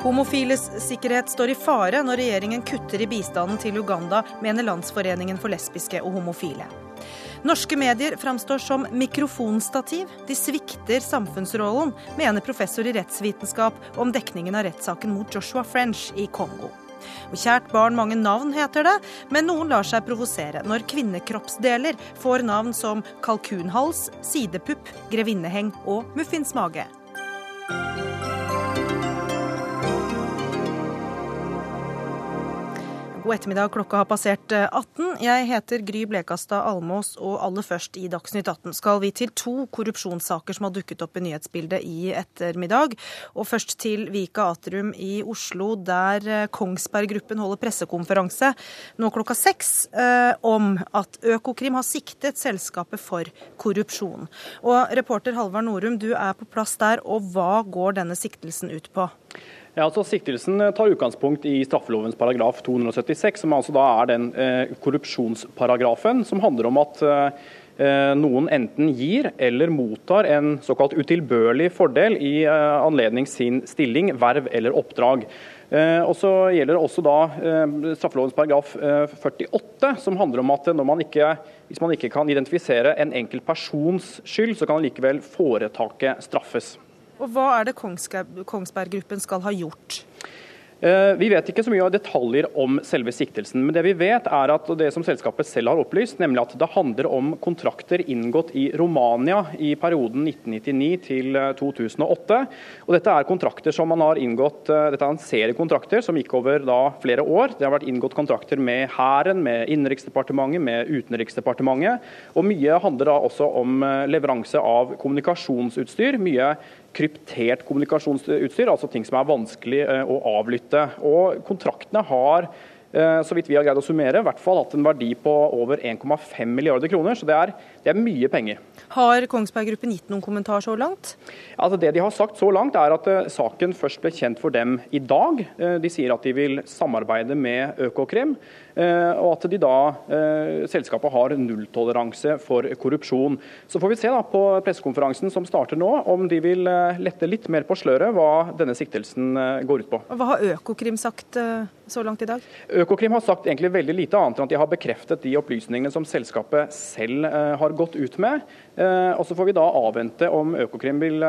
Homofiles sikkerhet står i fare når regjeringen kutter i bistanden til Uganda, mener Landsforeningen for lesbiske og homofile. Norske medier framstår som mikrofonstativ. De svikter samfunnsrollen, mener professor i rettsvitenskap om dekningen av rettssaken mot Joshua French i Kongo. Og kjært barn mange navn, heter det, men noen lar seg provosere når kvinnekroppsdeler får navn som kalkunhals, sidepupp, grevinneheng og muffinsmage. God ettermiddag, klokka har passert 18. Eh, Jeg heter Gry Blekastad Almås, og aller først i Dagsnytt 18 skal vi til to korrupsjonssaker som har dukket opp i nyhetsbildet i ettermiddag. Og først til Vika Atrium i Oslo, der eh, Kongsberg Gruppen holder pressekonferanse nå klokka seks eh, om at Økokrim har siktet selskapet for korrupsjon. Og reporter Halvard Norum, du er på plass der, og hva går denne siktelsen ut på? Ja, altså Siktelsen eh, tar utgangspunkt i straffelovens paragraf 276, som altså da er den eh, korrupsjonsparagrafen som handler om at eh, noen enten gir eller mottar en såkalt utilbørlig fordel i anledning sin stilling, verv eller oppdrag. Og så gjelder det også da straffelovens paragraf 48, som handler om at man ikke, hvis man ikke kan identifisere en enkelt persons skyld, så kan likevel foretaket straffes. Og Hva er det Kongsberg Gruppen skal ha gjort? Eh, vi vet ikke så mye av detaljer om selve siktelsen, men det vi vet er at det som selskapet selv har opplyst, nemlig at det handler om kontrakter inngått i Romania i perioden 1999 til 2008. Eh, og Dette er kontrakter som man har inngått, eh, dette er en serie kontrakter som gikk over da flere år. Det har vært inngått kontrakter med Hæren, med Innenriksdepartementet, med Utenriksdepartementet. Og mye handler da også om leveranse av kommunikasjonsutstyr. mye kryptert kommunikasjonsutstyr, altså ting som er vanskelig eh, å avlytte. Og Kontraktene har eh, så vidt vi har greid å summere, i hvert fall hatt en verdi på over 1,5 milliarder kroner. Så det er, det er, mye penger. Har Kongsberg Gruppen gitt noen kommentar så langt? Altså det De har sagt så langt er at uh, saken først ble kjent for dem i dag. Uh, de sier at de vil samarbeide med Økokrim. Eh, og at de da, eh, selskapet har nulltoleranse for korrupsjon. Så får vi se da på pressekonferansen som starter nå, om de vil eh, lette litt mer på sløret hva denne siktelsen går ut på. Hva har Økokrim sagt så langt i dag? Økokrim har sagt egentlig veldig lite annet enn at de har bekreftet de opplysningene som selskapet selv har gått ut med. Og Så får vi da avvente om Økokrim vil,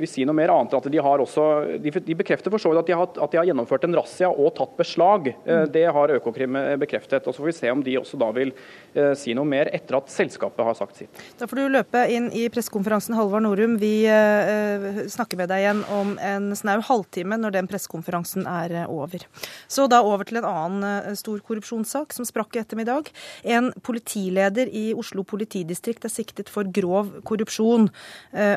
vil si noe mer annet. at De, har også, de bekrefter for så vidt at de har, at de har gjennomført en razzia og tatt beslag. Det har Økokrim bekreftet. og Så får vi se om de også da vil eh, si noe mer etter at selskapet har sagt sitt. Da får du løpe inn i pressekonferansen, Halvard Norum. Vi eh, snakker med deg igjen om en snau halvtime når den pressekonferansen er eh, over. Så da over til en annen stor korrupsjonssak som sprakk i ettermiddag. En politileder i Oslo politidistrikt er siktet for grov korrupsjon.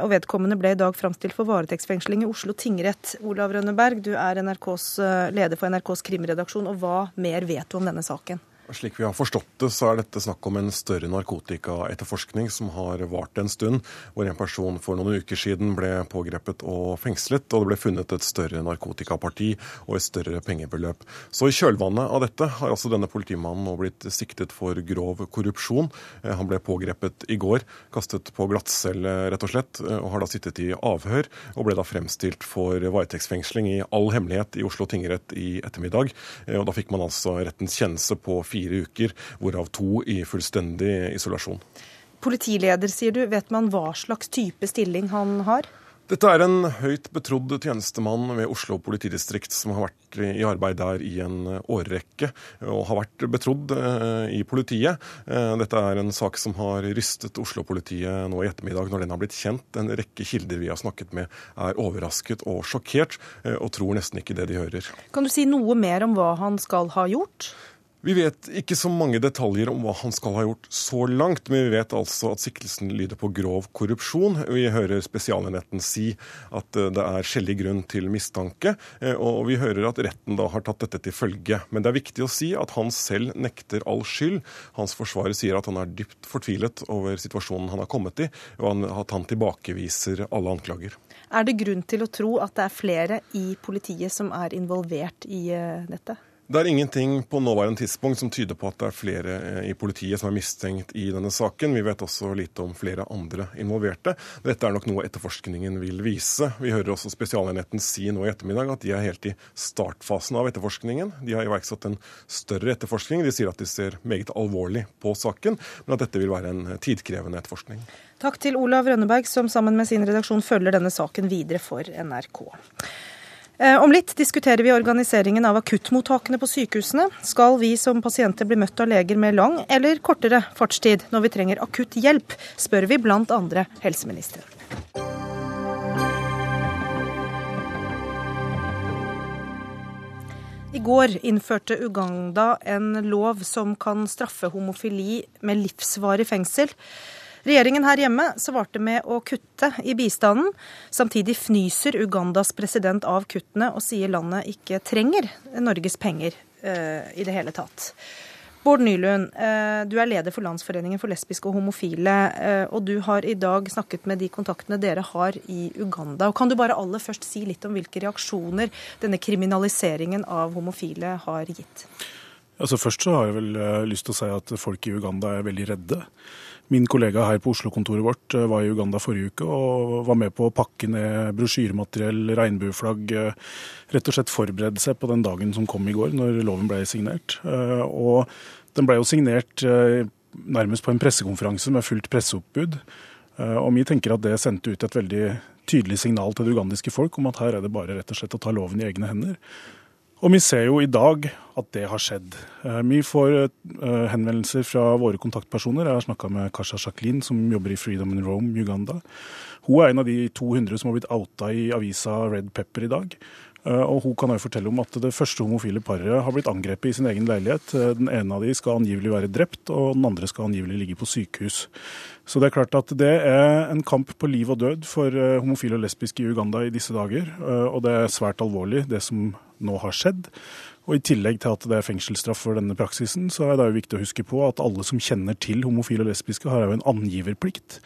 og Vedkommende ble i dag framstilt for varetektsfengsling i Oslo tingrett. Olav Rønneberg, du er NRKs, leder for NRKs krimredaksjon, og hva mer vet du om denne saken? Slik vi har forstått det, så er dette snakk om en større narkotikaetterforskning som har vart en stund, hvor en person for noen uker siden ble pågrepet og fengslet, og det ble funnet et større narkotikaparti og et større pengebeløp. Så i kjølvannet av dette har altså denne politimannen nå blitt siktet for grov korrupsjon. Eh, han ble pågrepet i går, kastet på glattcelle rett og slett, eh, og har da sittet i avhør, og ble da fremstilt for varetektsfengsling i all hemmelighet i Oslo tingrett i ettermiddag. Eh, og da fikk man altså rettens kjennelse på fire fire uker, hvorav to i fullstendig isolasjon. Politileder, sier du. Vet man hva slags type stilling han har? Dette er en høyt betrodd tjenestemann ved Oslo politidistrikt som har vært i arbeid der i en årrekke og har vært betrodd eh, i politiet. Eh, dette er en sak som har rystet Oslo-politiet nå i ettermiddag når den har blitt kjent. En rekke kilder vi har snakket med er overrasket og sjokkert eh, og tror nesten ikke det de hører. Kan du si noe mer om hva han skal ha gjort? Vi vet ikke så mange detaljer om hva han skal ha gjort så langt, men vi vet altså at siktelsen lyder på grov korrupsjon. Vi hører Spesialenheten si at eh, det er skjellig grunn til mistanke, eh, og vi hører at retten da har tatt dette til følge. Men det er viktig å si at han selv nekter all skyld. Hans forsvarer sier at han er dypt fortvilet over situasjonen han har kommet i, og at han tilbakeviser alle anklager. Er det grunn til å tro at det er flere i politiet som er involvert i eh, dette? Det er ingenting på nåværende tidspunkt som tyder på at det er flere eh, i politiet som er mistenkt i denne saken. Vi vet også lite om flere andre involverte. Dette er nok noe etterforskningen vil vise. Vi hører også Spesialenheten si nå i ettermiddag at de er helt i startfasen av etterforskningen. De har iverksatt en større etterforskning. De sier at de ser meget alvorlig på saken, men at dette vil være en tidkrevende etterforskning. Takk til Olav Rønneberg, som sammen med sin redaksjon følger denne saken videre for NRK. Eh, om litt diskuterer vi organiseringen av akuttmottakene på sykehusene. Skal vi som pasienter bli møtt av leger med lang eller kortere fartstid når vi trenger akutt hjelp, spør vi blant andre helseministeren. I går innførte Uganda en lov som kan straffe homofili med livsvarig fengsel. Regjeringen her hjemme svarte med å kutte i bistanden. Samtidig fnyser Ugandas president av kuttene og sier landet ikke trenger Norges penger uh, i det hele tatt. Bård Nylund, uh, du er leder for Landsforeningen for lesbiske og homofile. Uh, og du har i dag snakket med de kontaktene dere har i Uganda. Og kan du bare aller først si litt om hvilke reaksjoner denne kriminaliseringen av homofile har gitt? Altså Først så har jeg vel lyst til å si at folk i Uganda er veldig redde. Min kollega her på Oslo-kontoret vårt eh, var i Uganda forrige uke og var med på å pakke ned brosjyremateriell, regnbueflagg. Eh, rett og slett forberede seg på den dagen som kom i går, når loven ble signert. Eh, og den ble jo signert nærmest på en pressekonferanse med fullt presseoppbud. Og vi tenker at det sendte ut et veldig tydelig signal til det ugandiske folk om at her er det bare rett og slett å ta loven i egne hender. Og vi ser jo i dag at det har skjedd. Eh, vi får eh, henvendelser fra våre kontaktpersoner. Jeg har snakka med Kasha Jacqueline, som jobber i Freedom in Rome, Uganda. Hun er en av de 200 som har blitt outa i avisa Red Pepper i dag. Eh, og Hun kan jo fortelle om at det første homofile paret har blitt angrepet i sin egen leilighet. Den ene av de skal angivelig være drept, og den andre skal angivelig ligge på sykehus. Så det er klart at det er en kamp på liv og død for homofile og lesbiske i Uganda i disse dager. Og det er svært alvorlig, det som nå har skjedd. Og I tillegg til at det er fengselsstraff for denne praksisen, så er det jo viktig å huske på at alle som kjenner til homofile og lesbiske, har jo en angiverplikt.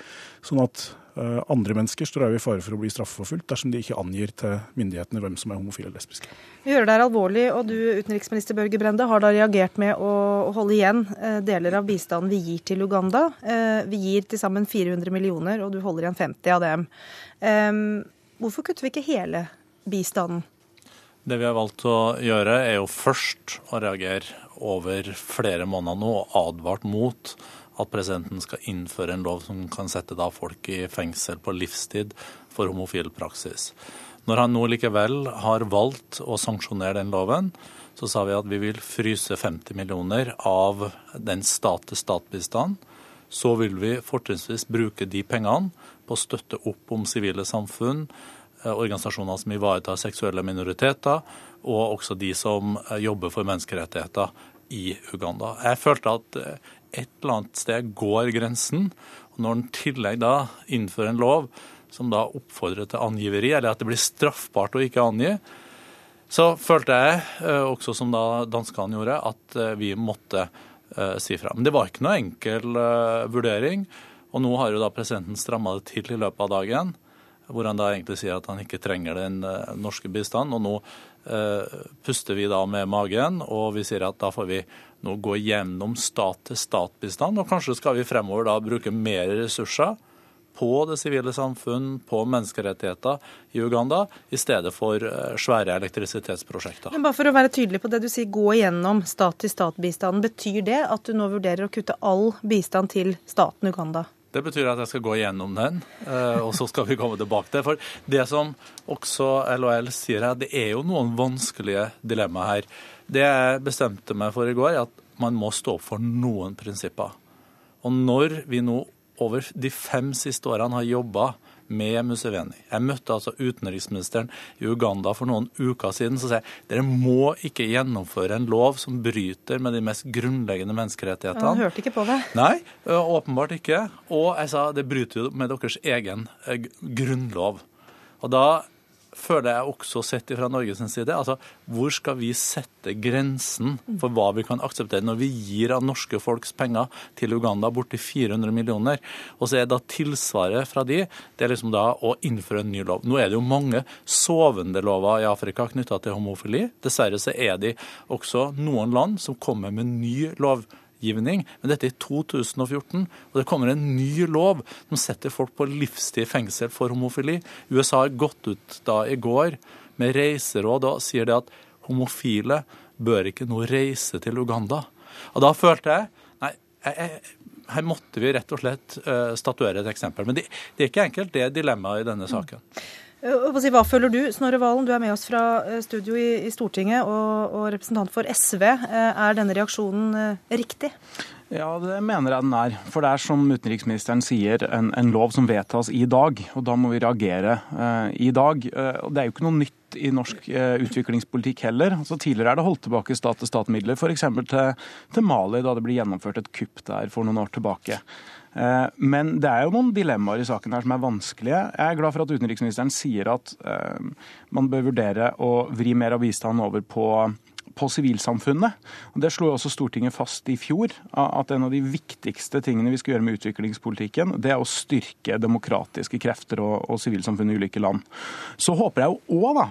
Sånn at Eh, andre mennesker står også i fare for å bli straffeforfulgt dersom de ikke angir til myndighetene hvem som er homofile og lesbiske. Vi hører det er alvorlig, og du utenriksminister Børge Brende har da reagert med å holde igjen eh, deler av bistanden vi gir til Uganda. Eh, vi gir til sammen 400 millioner, og du holder igjen 50 av dem. Hvorfor kutter vi ikke hele bistanden? Det vi har valgt å gjøre, er jo først å reagere over flere måneder nå og advart mot at presidenten skal innføre en lov som kan sette folk i fengsel på livstid for homofil praksis. Når han nå likevel har valgt å sanksjonere den loven, så sa vi at vi vil fryse 50 millioner av den stat-til-stat-bistanden. Så vil vi fortrinnsvis bruke de pengene på å støtte opp om sivile samfunn, organisasjoner som ivaretar seksuelle minoriteter, og også de som eh, jobber for menneskerettigheter i Uganda. Jeg følte at eh, et eller annet sted går grensen. Og når en tillegg da innfører en lov som da oppfordrer til angiveri, eller at det blir straffbart å ikke angi, så følte jeg, eh, også som da danskene gjorde, at eh, vi måtte si fra. Men det var ikke noe enkel vurdering. Og nå har jo da presidenten stramma det til i løpet av dagen, hvor han da egentlig sier at han ikke trenger den uh, norske bistanden. Og nå puster vi da med magen, og vi sier at da får vi nå gå gjennom stat-til-stat-bistand. Og kanskje skal vi fremover da bruke mer ressurser på det sivile samfunn, på menneskerettigheter i Uganda, i stedet for eh, svære elektrisitetsprosjekter. Men bare for å være tydelig på det du sier, gå gjennom stat-til-stat-bistanden. Betyr det at du nå vurderer å kutte all bistand til staten Uganda? Det betyr at jeg skal gå gjennom den, eh, og så skal vi komme tilbake til For det som også LHL sier her, det er jo noen vanskelige dilemmaer her. Det jeg bestemte meg for i går, er at man må stå opp for noen prinsipper. Og når vi nå over de fem siste årene har jobba med Museveni. Jeg møtte altså utenriksministeren i Uganda for noen uker siden. Så sier dere må ikke gjennomføre en lov som bryter med de mest grunnleggende menneskerettighetene. Han hørte ikke på det. Nei, åpenbart ikke. Og jeg sa det bryter jo med deres egen grunnlov. Og da føler jeg også sett fra Norges side. Altså, hvor skal vi sette grensen for hva vi kan akseptere når vi gir av norske folks penger til Uganda borti 400 millioner? Og så er da tilsvaret fra de det er liksom da å innføre en ny lov. Nå er det jo mange sovende lover i Afrika knytta til homofili. Dessverre så er de også noen land som kommer med ny lov lovgivning, men dette er i 2014, og det kommer en ny lov som setter folk på livstid fengsel for homofili. USA har gått ut da i går med reiseråd og sier det at homofile bør ikke nå reise til Uganda. Og da følte jeg nei, jeg, jeg, her måtte vi rett og slett uh, statuere et eksempel. Men det, det er ikke enkelt, det er dilemmaet i denne saken. Mm. Hva føler du, Snorre Valen? Du er med oss fra eh, studio i, Stortinget og, og representant for SV. Eh, er denne reaksjonen eh, riktig? Ja, det mener jeg den er. For det er som utenriksministeren sier, en, en lov som vedtas i dag. Og da må vi reagere uh, i dag. Og det er jo ikke noe nytt i norsk uh, utviklingspolitikk heller. Altså, tidligere er det holdt tilbake stat-til-stat-midler, f.eks. Til, til Mali, da det ble gjennomført et kupp der for noen år tilbake. Eh, men det er jo noen dilemmaer i saken her som er vanskelige. Jeg er glad for at utenriksministeren sier at eh, man bør vurdere å vri mer av bistanden over på på sivilsamfunnet. Det slo også Stortinget fast i fjor, at en av de viktigste tingene vi skal gjøre med utviklingspolitikken, det er å styrke demokratiske krefter og, sivilsamfunnet i ulike land. Så håper jeg jo òg da,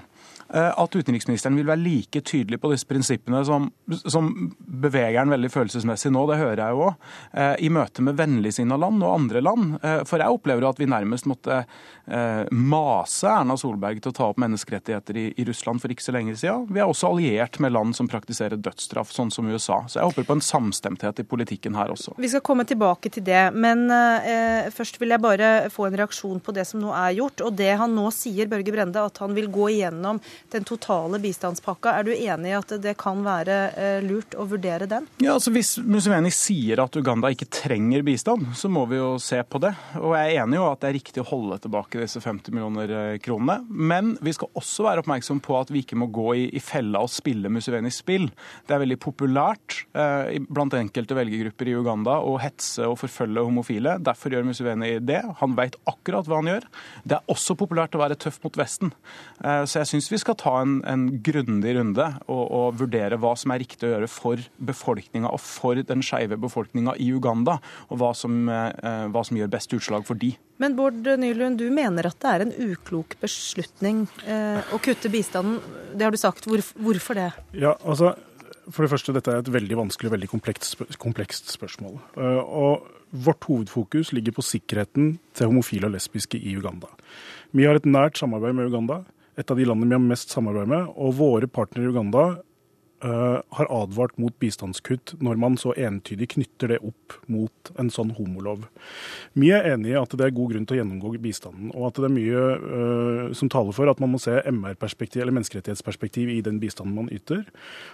at utenriksministeren vil være like tydelig på disse prinsippene som, som beveger han veldig følelsesmessig nå, det hører jeg jo òg, eh, i møte med vennligsinna land og andre land. Eh, for jeg opplever at vi nærmest måtte mase Erna Solberg til å ta opp menneskerettigheter i, i Russland for ikke så lenge siden. Vi er også alliert med land som praktiserer dødsstraff, sånn som USA. Så jeg håper på en samstemthet i politikken her også. Vi skal komme tilbake til det, men eh, først vil jeg bare få en reaksjon på det som nå er gjort. Og det han nå sier, Børge Brende, at han vil gå igjennom den totale bistandspakka. Er du enig i at det kan være eh, lurt å vurdere den? Ja, altså Hvis Museveni sier at Uganda ikke trenger bistand, så må vi jo se på det. Og jeg er enig jo at det er riktig å holde tilbake disse 50 millioner eh, kronene. Men vi skal også være oppmerksom på at vi ikke må gå i, i fella og spille Musevenis spill. Det er veldig populært eh, blant enkelte velgergrupper i Uganda å hetse og forfølge homofile. Derfor gjør Museveni det. Han veit akkurat hva han gjør. Det er også populært å være tøff mot Vesten. Eh, så jeg syns vi skal ta en, en grundig runde og, og, vurdere hva som er riktig å gjøre for befolkninga og for den skeive befolkninga i Uganda, og hva som, eh, hva som, gjør best utslag for de. Men Bård Nylund, du mener at det er en uklok beslutning eh, å kutte bistanden. Det har du sagt. Hvor, hvorfor det? Ja, altså... For det første, dette er et veldig vanskelig og veldig komplekst, komplekst spørsmål. Uh, og Vårt hovedfokus ligger på sikkerheten til homofile og lesbiske i Uganda. Vi har et nært samarbeid med Uganda et av de landene vi har mest samarbeid med. Og våre partnere i Uganda uh, har advart mot bistandskutt når man så entydig knytter det opp mot en sånn homolov. Vi er enig i at det er god grunn til å gjennomgå bistanden, og at det er mye uh, som taler for at man må se MR-perspektiv eller menneskerettighetsperspektiv i den bistanden man yter,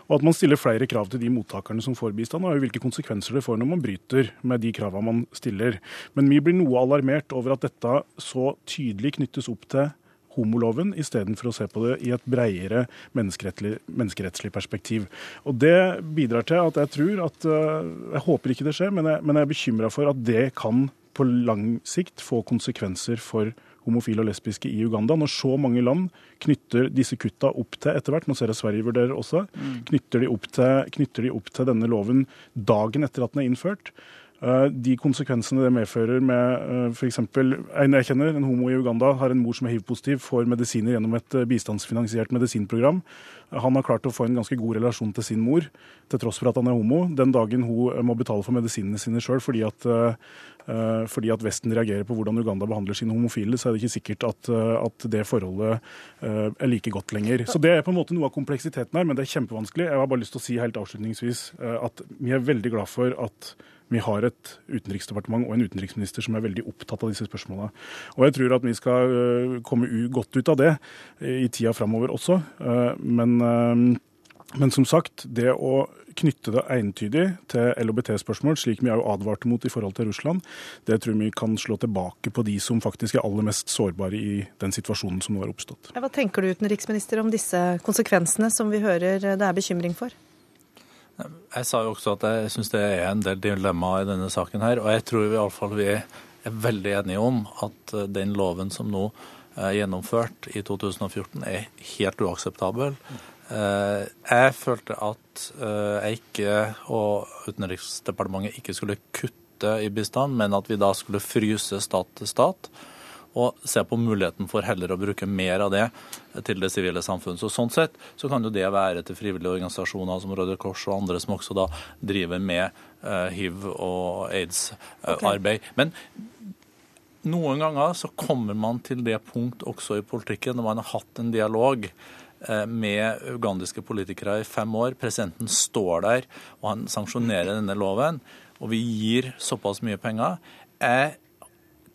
og at man stiller flere krav til de mottakerne som får bistand, og hvilke konsekvenser det får når man bryter med de kravene man stiller. Men vi blir noe alarmert over at dette så tydelig knyttes opp til homoloven, istedenfor å se på det i et breiere menneskerettslig, menneskerettslig, perspektiv. Og Det bidrar til at jeg tror at eh, Jeg håper ikke det skjer, men jeg, men jeg er bekymra for at det kan på lang sikt få konsekvenser for homofile og lesbiske i Uganda, når så mange land knytter disse kutta opp til etter hvert, nå ser jeg Sverige vurderer også, mm. knytter, de opp til, knytter de opp til denne loven dagen etter at den er innført. Eh, de konsekvensene det medfører med uh, f.eks. en jeg kjenner, en homo i Uganda, har en mor som er hiv-positiv, får medisiner gjennom et eh, bistandsfinansiert medisinprogram. Han har klart å få en ganske god relasjon til sin mor, til tross for at han er homo. Den dagen hun må betale for medisinene sine sjøl fordi, fordi, at Vesten reagerer på hvordan Uganda behandler sine homofile, så er det ikke sikkert at, at det forholdet er like godt lenger. Så Det er på en måte noe av kompleksiteten her, men det er kjempevanskelig. Jeg har bare lyst til å si helt avslutningsvis at vi er veldig glad for at vi har et utenriksdepartement og en utenriksminister som er veldig opptatt av disse spørsmålene. Og jeg tror at vi skal øh, komme godt ut av det i tida framover også. Øh, men, øh, men, som sagt, det å knytte det entydig til LHBT-spørsmål, slik vi har advarte mot i forhold til Russland, det tror vi kan slå tilbake på de som faktisk er aller mest sårbare i den situasjonen som nå har oppstått. Hva tenker du utenriksminister om disse konsekvensene som vi hører det er bekymring for? Jeg sa jo også at jeg syns det er en del dilemmaer i denne saken her. Og jeg tror i alle fall vi er veldig enige om at eh, den loven som nå er gjennomført i 2014, er helt uakseptabel. Jeg følte at jeg ikke og Utenriksdepartementet ikke skulle kutte i bistand, men at vi da skulle fryse stat til stat og se på muligheten for heller å bruke mer av det til det sivile samfunn. Så Sånn sett så kan jo det være til frivillige organisasjoner som Røde Kors og andre som også da driver med uh, hiv- og aids-arbeid. Okay. Men noen ganger så kommer man til det punkt også i politikken når man har hatt en dialog eh, med ugandiske politikere i fem år. Presidenten står der, og han sanksjonerer denne loven. Og vi gir såpass mye penger. Jeg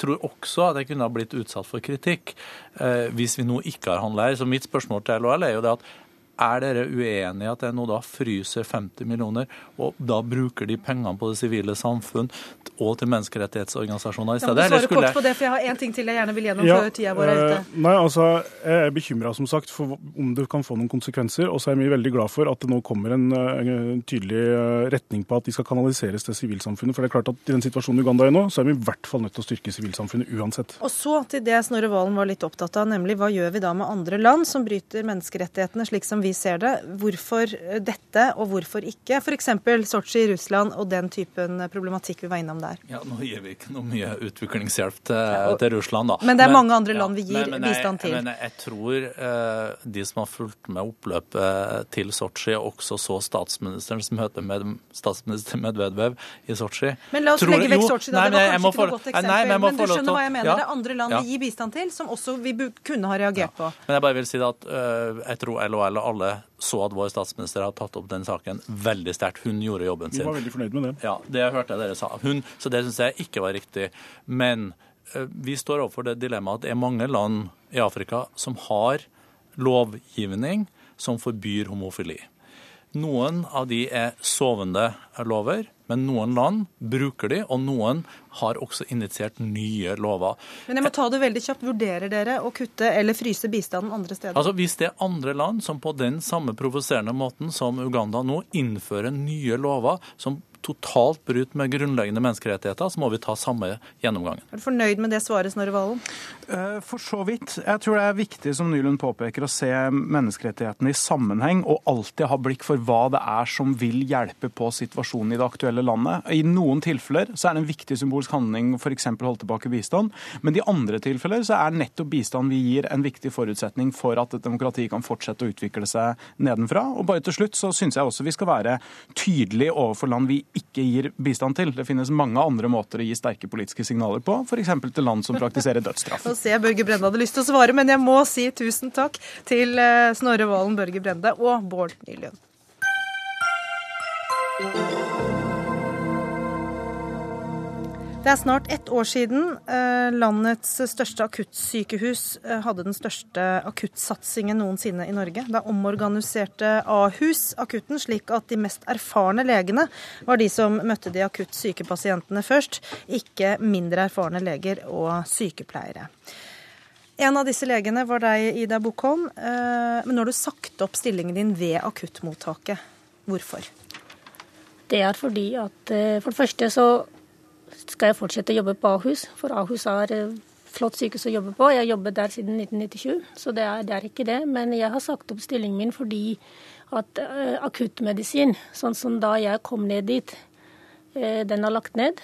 tror også at jeg kunne ha blitt utsatt for kritikk eh, hvis vi nå ikke har handla her. Så mitt spørsmål til LHL er jo det at er dere uenige i at jeg nå da fryser 50 millioner, og da bruker de pengene på det sivile samfunn og til menneskerettighetsorganisasjoner i stedet? Ja, du svarer kort på det, for jeg har én ting til jeg gjerne vil gjennom ja, før tida vår er ute. Eh, nei, altså, Jeg er bekymra for om det kan få noen konsekvenser. Og så er vi veldig glad for at det nå kommer en, en eh, tydelig eh, retning på at de skal kanaliseres til sivilsamfunnet. For det er klart at i den situasjonen Uganda er nå, så er vi i hvert fall nødt til å styrke sivilsamfunnet uansett. Og så til det Snorre Valen var litt opptatt av, nemlig hva gjør vi da med andre land som bryter menneskerettighetene slik som vi ser det. Hvorfor dette, og hvorfor ikke? F.eks. Sotsji i Russland og den typen problematikk vi var innom der. Ja, Nå gir vi ikke noe mye utviklingshjelp til, til Russland, da. Men det er men, mange andre land vi gir men, men bistand til. Men jeg tror eh, de som har fulgt med oppløpet til Sotsji, også så statsministerens møte med statsminister Medvedev i Sotsji. Men la oss tror, legge vekk Sotsji, da. det var kanskje ikke noe godt eksempel. Nei, men, men, du skjønner hva jeg mener. Ja, det er andre land vi gir bistand til, som også vi kunne ha reagert på. Men jeg bare vil si at uh, jeg tror LHL og alle så at vår statsminister har tatt opp den saken veldig sterkt. Hun gjorde jobben sin. Vi var veldig fornøyd med det. Ja, det hørte jeg dere sa. Hun, så det syns jeg ikke var riktig. Men uh, vi står overfor det dilemmaet at det er mange land i Afrika som har lovgivning som forbyr homofili. Noen av de er sovende lover, men noen land bruker de, og noen har også initiert nye lover. Men jeg må ta det veldig kjapt. Vurderer dere å kutte eller fryse bistanden andre steder? Altså Hvis det er andre land som på den samme provoserende måten som Uganda nå innfører nye lover som totalt brudd med grunnleggende menneskerettigheter, så må vi ta samme gjennomgangen. Er du fornøyd med det svaret, Snorre Valen? Eh, for så vidt. Jeg tror det er viktig, som Nylund påpeker, å se menneskerettighetene i sammenheng, og alltid ha blikk for hva det er som vil hjelpe på situasjonen i det aktuelle landet. I noen tilfeller så er det en viktig symbolsk handling f.eks. holde tilbake bistand, men i andre tilfeller så er nettopp bistand vi gir en viktig forutsetning for at et demokrati kan fortsette å utvikle seg nedenfra. Og bare til slutt så syns jeg også vi skal være tydelige overfor land vi ikke gir bistand til. Det finnes mange andre måter å gi sterke politiske signaler på, f.eks. til land som praktiserer dødsstraff. Nå ser jeg Børge Brende hadde lyst til å svare, men jeg må si tusen takk til eh, Snorre Valen, Børge Brende og Bård Nylund. Det er snart ett år siden eh, landets største akuttsykehus eh, hadde den største akuttsatsingen noensinne i Norge. Da omorganiserte Ahus akutten slik at de mest erfarne legene var de som møtte de akutt syke pasientene først, ikke mindre erfarne leger og sykepleiere. En av disse legene var deg, Ida Bokholm. Eh, men nå har du sagt opp stillingen din ved akuttmottaket. Hvorfor? Det er fordi at for det første så skal jeg fortsette å jobbe på Ahus, for Ahus er et flott sykehus å jobbe på. Jeg har jobbet der siden 1997, så det er, det er, ikke det. Men jeg har sagt opp stillingen min fordi at uh, akuttmedisin, sånn som da jeg kom ned dit, uh, den har lagt ned.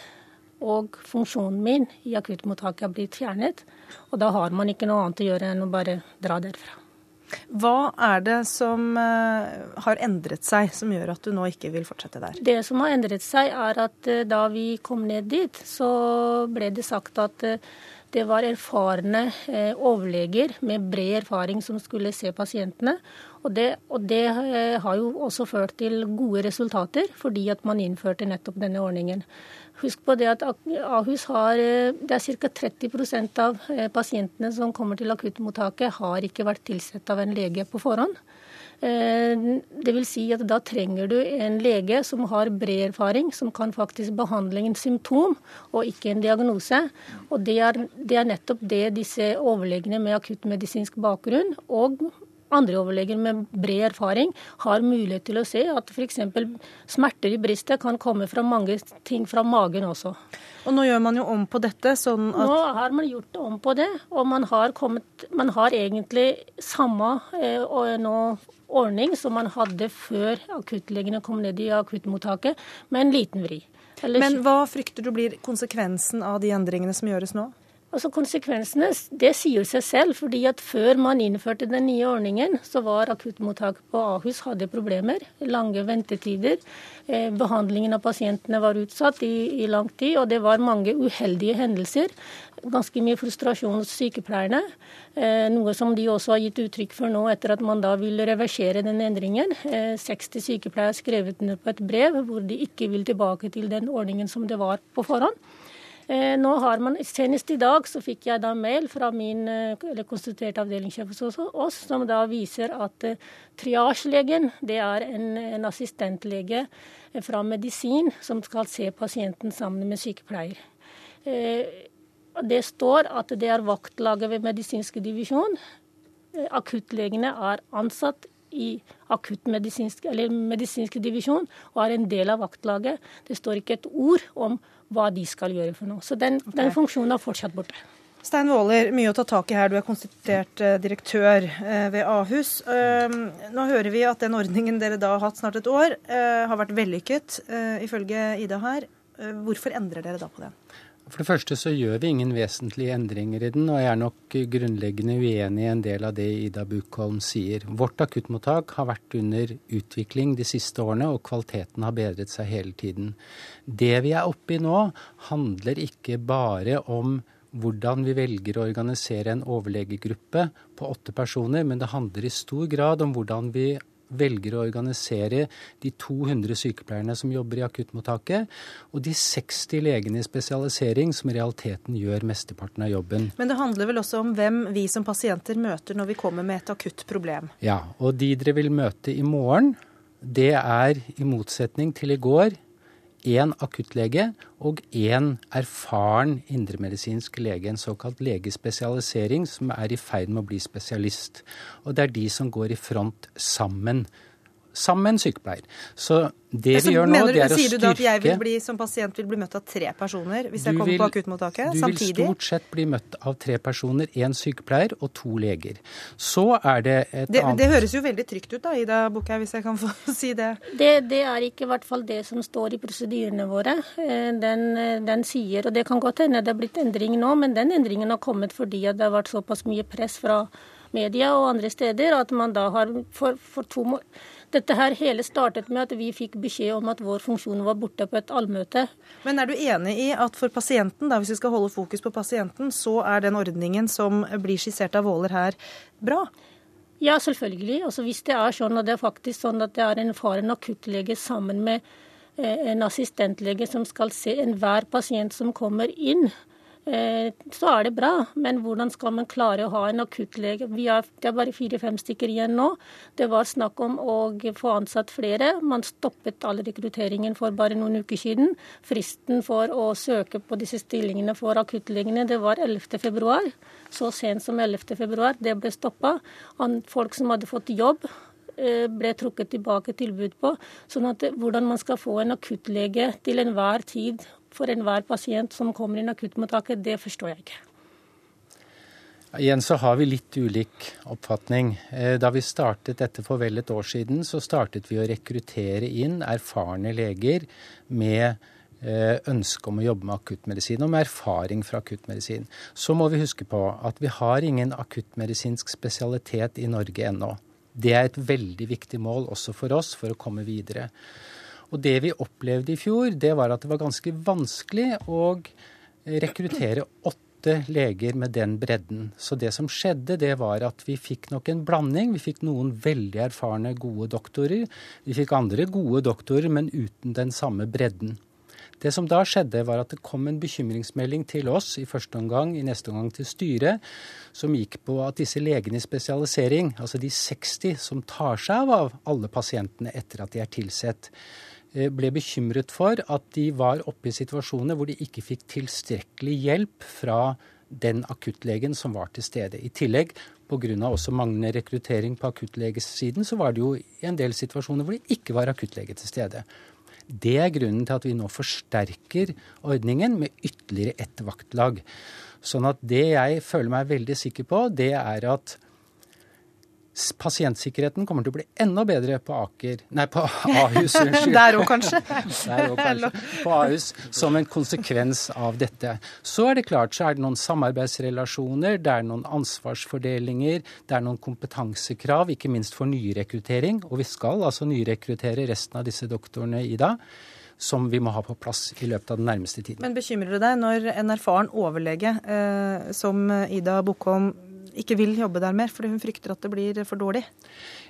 Og funksjonen min i akuttmottaket har blitt fjernet. Og da har man ikke noe annet å gjøre enn å bare dra derfra. Hva er det som eh, har endret seg, som gjør at du nå ikke vil fortsette der? Det som har endret seg, er at eh, da vi kom ned dit, så ble det sagt at eh, det var erfarne overleger med bred erfaring som skulle se pasientene. Og det, og det, har jo også ført til gode resultater, fordi at man innførte nettopp denne ordningen. Husk på det at Ahus har eh, det er ca. 30 av eh, pasientene som kommer til akuttmottaket, har ikke vært tilsett av en lege på forhånd. Eh, det vil si at da trenger du en lege som har bred erfaring, som kan faktisk behandle en symptom og ikke en diagnose. Og det er, det er nettopp det disse overlegene med akuttmedisinsk bakgrunn og andre overleger med bred erfaring har mulighet til å se at f.eks. smerter i brystet kan komme fra mange ting fra magen også. Og Nå gjør man jo om på dette. sånn at... Nå har man gjort om på det, og man har, kommet, man har egentlig samme eh, nå, ordning som man hadde før akuttlegene kom ned i akuttmottaket, med en liten vri. Eller... Men hva frykter du blir konsekvensen av de endringene som gjøres nå? Altså Konsekvensene det sier seg selv. fordi at Før man innførte den nye ordningen, så var akuttmottaket på Ahus hadde problemer. Lange ventetider. Eh, behandlingen av pasientene var utsatt i, i, lang tid. Og det var mange uheldige hendelser. Ganske mye frustrasjon hos sykepleierne. Eh, noe som de også har gitt uttrykk for nå etter at man da vil reversere den endringen. Eh, 60 sykepleiere skrevet ned på et brev hvor de ikke vil tilbake til den ordningen som det var på forhånd. Eh, nå har man, Senest i dag så fikk jeg da mail fra min eh, eller konstituerte avdelingssjef hos oss, som da viser at uh, triasjelegen det er en, en assistentlege fra medisin som skal se pasienten sammen med sykepleier. Det står at det er vaktlaget ved medisinske divisjon. Akuttlegene er ansatt i akuttmedisinsk medisinsk divisjon og er en del av vaktlaget. Det står ikke et ord om hva de skal gjøre for noe. Så den, okay. den funksjonen er fortsatt borte. Stein Våler, mye å ta tak i her. Du er konstituert eh, direktør eh, ved Ahus. Ehm, nå hører vi at den ordningen dere da har hatt snart et år, eh, har vært vellykket, ifølge Ida her. Hvorfor endrer dere da på den? For det første så gjør vi ingen vesentlige endringer i den, og jeg er nok grunnleggende uenig i en del av det Ida Bukholm sier. Vårt akuttmottak har vært under utvikling de siste årene, og kvaliteten har bedret seg hele tiden. Det vi er oppe i nå, handler ikke bare om hvordan vi velger å organisere en overlegegruppe på åtte personer, men det handler i stor grad om hvordan vi velger å organisere de 200 sykepleierne som jobber i akuttmottaket, og de 60 legene i spesialisering som i realiteten gjør mesteparten av jobben. Men det handler vel også om hvem vi som pasienter møter når vi kommer med et akutt problem? Ja, og de dere vil møte i morgen, det er i motsetning til i går én akuttlege og én erfaren indremedisinsk lege, en såkalt legespesialisering, som er i ferd med å bli spesialist. Og det er de som går i front sammen sammen med en sykepleier. Så det vi så gjør nå, mener, det er å styrke Sier du da at jeg vil bli, som pasient vil bli møtt av tre personer hvis jeg kommer vil, på akuttmottaket du samtidig? Du vil stort sett bli møtt av tre personer, én sykepleier og to leger. Så er det et det, annet Det høres jo veldig trygt ut da, Ida Bukkhaug, hvis jeg kan få si det. det. Det, er ikke i hvert fall det som står i prosedyrene våre. Eh, den, eh, den sier, og det kan godt hende det er blitt endring nå, men den endringen har kommet fordi det har vært såpass mye press fra media og andre steder at man da har for, for to måneder dette her hele startet med at vi fikk beskjed om at vår funksjon var borte på et allmøte. Men er du enig i at for pasienten, da, hvis vi skal holde fokus på pasienten, så er den ordningen som blir skissert av Våler her, bra? Ja, selvfølgelig. Altså, hvis det er sånn at det er faktisk sånn at det er en erfaren akuttlege sammen med eh, en assistentlege som skal se enhver pasient som kommer inn, så er det bra. Men hvordan skal man klare å ha en akuttlege? Er, det er bare fire-fem stykker igjen nå. Det var snakk om å få ansatt flere. Man stoppet all rekrutteringen for bare noen uker siden. Fristen for å søke på disse stillingene for akuttlegene det var 11.2. Så sent som 11.2. Det ble stoppa. Folk som hadde fått jobb, eh, ble trukket tilbake tilbud på. sånn at Hvordan man skal få en akuttlege til enhver tid for enhver pasient som kommer inn akuttmottaket, det forstår jeg ikke. Igjen så har vi litt ulik oppfatning. Eh, da vi startet dette for vel et år siden, så startet vi å rekruttere inn erfarne leger med eh, ønske om å jobbe med akuttmedisin og med erfaring fra akuttmedisin. Så må vi huske på at vi har ingen akuttmedisinsk spesialitet i Norge ennå. Det er et veldig viktig mål også for oss for å komme videre. Og det vi opplevde i fjor, det var at det var ganske vanskelig å rekruttere åtte leger med den bredden. Så det som skjedde, det var at vi fikk nok en blanding. Vi fikk noen veldig erfarne, gode doktorer. Vi fikk andre gode doktorer, men uten den samme bredden. Det som da skjedde, var at det kom en bekymringsmelding til oss i første omgang, i neste omgang til styret, som gikk på at disse legene i spesialisering, altså de 60 som tar seg av alle pasientene etter at de er tilsett, ble bekymret for at de var oppe i situasjoner hvor de ikke fikk tilstrekkelig hjelp fra den akuttlegen som var til stede. I tillegg pga. også manglende rekruttering på akuttlegesiden, så var det jo en del situasjoner hvor det ikke var akuttlege til stede. Det er grunnen til at vi nå forsterker ordningen med ytterligere ett vaktlag. Sånn at det jeg føler meg veldig sikker på, det er at pasientsikkerheten kommer til å bli enda bedre på Aker Nei, på Ahus, unnskyld. Der òg, kanskje. Der òg, kanskje. På Ahus som en konsekvens av dette. Så er det klart så er det noen samarbeidsrelasjoner, det er noen ansvarsfordelinger, det er noen kompetansekrav, ikke minst for nyrekruttering. Og vi skal altså nyrekruttere resten av disse doktorene, Ida som vi må ha på plass i løpet av den nærmeste tiden. Men bekymrer det deg når en erfaren overlege eh, som Ida Bokholm ikke vil jobbe der mer, fordi hun frykter at det blir for dårlig?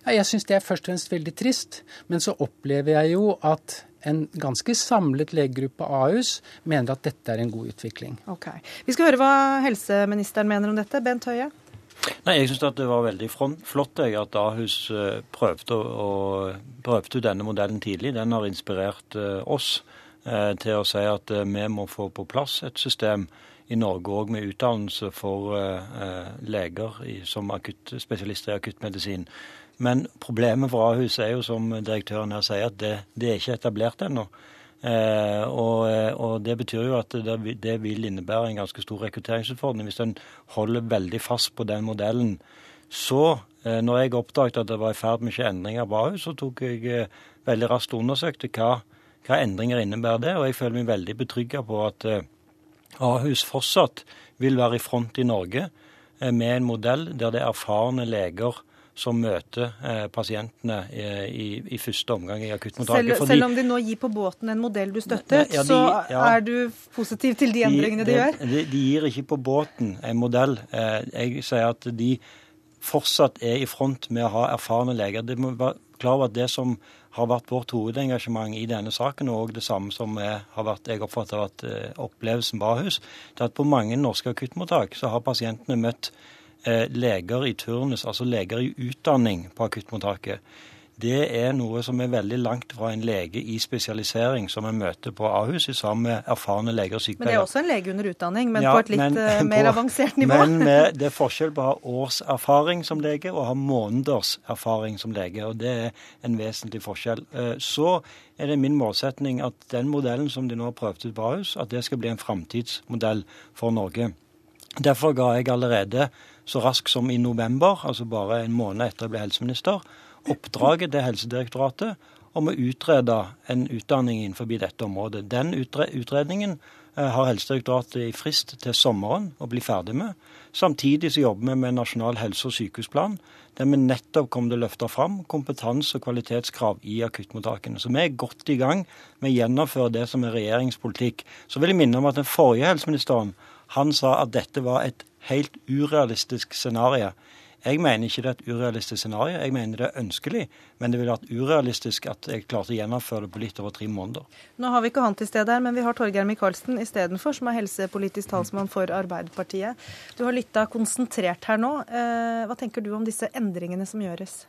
Ja, jeg syns det er først og fremst veldig trist. Men så opplever jeg jo at en ganske samlet legegruppe Ahus mener at dette er en god utvikling. Ok. Vi skal høre hva helseministeren mener om dette. Bent Høie? Nei, Jeg syns det var veldig flott at Ahus eh, prøvde, å, prøvde denne modellen tidlig. Den har inspirert eh, oss eh, til å si at vi må få på plass et system i Norge òg med utdannelse for uh, leger i, som akutt, spesialister i akuttmedisin. Men problemet for Ahus er jo, som direktøren her sier, at det, det er ikke etablert ennå. Eh, og, og, Det betyr jo at det, det, vil innebære en ganske stor rekrutteringsutfordring hvis en holder veldig fast på den modellen. Så, eh, når jeg oppdaget at det var i ferd med ikke endringer på Ahus, så tok jeg eh, veldig raskt undersøkte hva, hva endringer innebærer det. Og jeg føler meg veldig betrygga på at eh, Ahus fortsatt vil være i front i Norge eh, med en modell der det er erfarne leger som møter eh, pasientene i, i, første omgang i akuttmottaket. Selv, selv, om de nå gir på båten en modell du støttet, ja, de, så ja, er du positiv til de endringene de, de gjør? De, de, gir ikke på båten en modell. Eh, jeg sier at de fortsatt er i front med å ha erfarne leger. Det må være klar over at det som har vært vårt hovedengasjement i denne saken, og det samme som har vært, jeg oppfatter har vært eh, opplevelsen på Ahus, det er at på mange norske akuttmottak så har pasientene møtt eh, leger i turnus, altså leger i utdanning på akuttmottaket det er noe som er veldig langt fra en lege i spesialisering som en møter på Ahus sammen med erfarne leger og sykepleiere. Men det er også en lege under utdanning, men ja, på et litt men, uh, mer på, avansert nivå? Men med, det er forskjell på å ha års erfaring som lege og ha måneders erfaring som lege. og Det er en vesentlig forskjell. Uh, så er det min målsetning at den modellen som de nå har prøvd ut på Ahus, at det skal bli en framtidsmodell for Norge. Derfor ga jeg allerede så raskt som i november, altså bare en måned etter jeg ble helseminister, oppdraget til Helsedirektoratet om å utrede en utdanning innenfor dette området. Den utredningen eh, har Helsedirektoratet i frist til sommeren å bli ferdig med. Samtidig så jobber vi med nasjonal helse- og sykehusplan, der vi nettopp kommer til å løfte fram kompetanse- og kvalitetskrav i akuttmottakene. Så vi er godt i gang med å gjennomføre det som er regjeringspolitikk. Så vil jeg minne om at den forrige helseministeren han sa at dette var et helt urealistisk scenario. Jeg mener ikke det er et urealistisk scenario, jeg mener det er ønskelig. Men det ville vært urealistisk at jeg klarte å gjennomføre det på litt over tre måneder. Nå har vi ikke han til stede her, men vi har Torgeir Micaelsen istedenfor, som er helsepolitisk talsmann for Arbeiderpartiet. Du har lytta konsentrert her nå. Eh, hva tenker du om disse endringene som gjøres?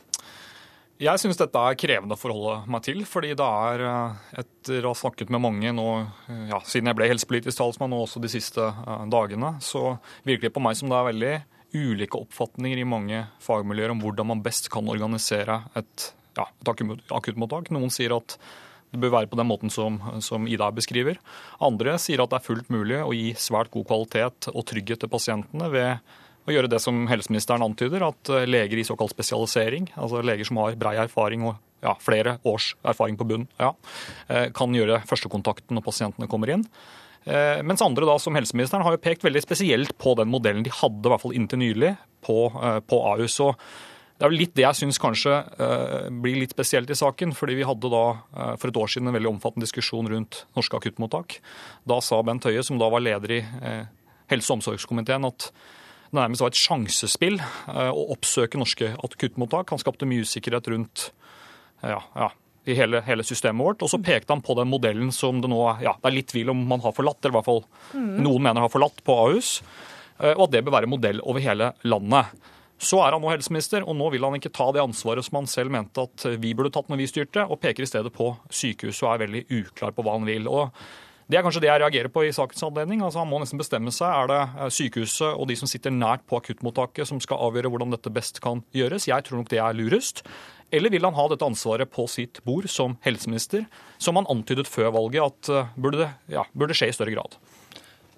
Jeg syns dette er krevende å forholde meg til, fordi det er eh, etter å ha snakket med mange nå, eh, ja, siden jeg ble helsepolitisk talsmann og også de siste dagene, så virker det på meg som det er veldig ulike oppfatninger i mange fagmiljøer om hvordan man best kan organisere et, ja, et akuttmottak. Noen sier at det bør være på den måten som, som, Ida beskriver. Andre sier at det er fullt mulig å gi svært god kvalitet og trygghet til pasientene ved å gjøre det som helseministeren antyder, at leger i såkalt spesialisering, altså leger som har brei erfaring og ja, flere års erfaring på bunn, ja, eh, kan gjøre førstekontakten når pasientene kommer inn. Eh, mens andre, da, som helseministeren, har jo pekt veldig spesielt på den modellen de hadde, i hvert fall inntil nylig, på, eh, på Ahus. Og det er vel litt det jeg syns kanskje uh, blir litt spesielt i saken. fordi Vi hadde da for et år siden en veldig omfattende diskusjon rundt norske akuttmottak. Da sa Bent Høie, som da var leder i helse- og omsorgskomiteen, at det nærmest var et sjansespill å oppsøke norske akuttmottak. Han skapte mye usikkerhet rundt ja, ja, i hele, hele, systemet vårt. Og så pekte han på den modellen som det nå ja, det er litt tvil om man har forlatt, eller i hvert fall mm. noen mener har forlatt på Ahus, eh, og at det bør være modell over hele landet. Så er han nå helseminister, og nå vil han ikke ta det ansvaret som han selv mente at vi burde tatt når vi styrte, og peker i stedet på sykehuset og er veldig uklar på hva han vil. Og Det er kanskje det jeg reagerer på i sakens anledning. Altså Han må nesten bestemme seg. Er det eh, sykehuset og de som sitter nært på akuttmottaket som skal avgjøre hvordan dette best kan gjøres? Jeg tror nok det er lurest. Eller vil han ha dette ansvaret på sitt bord som helseminister, som han antydet før valget at eh, burde, ja, burde skje i større grad?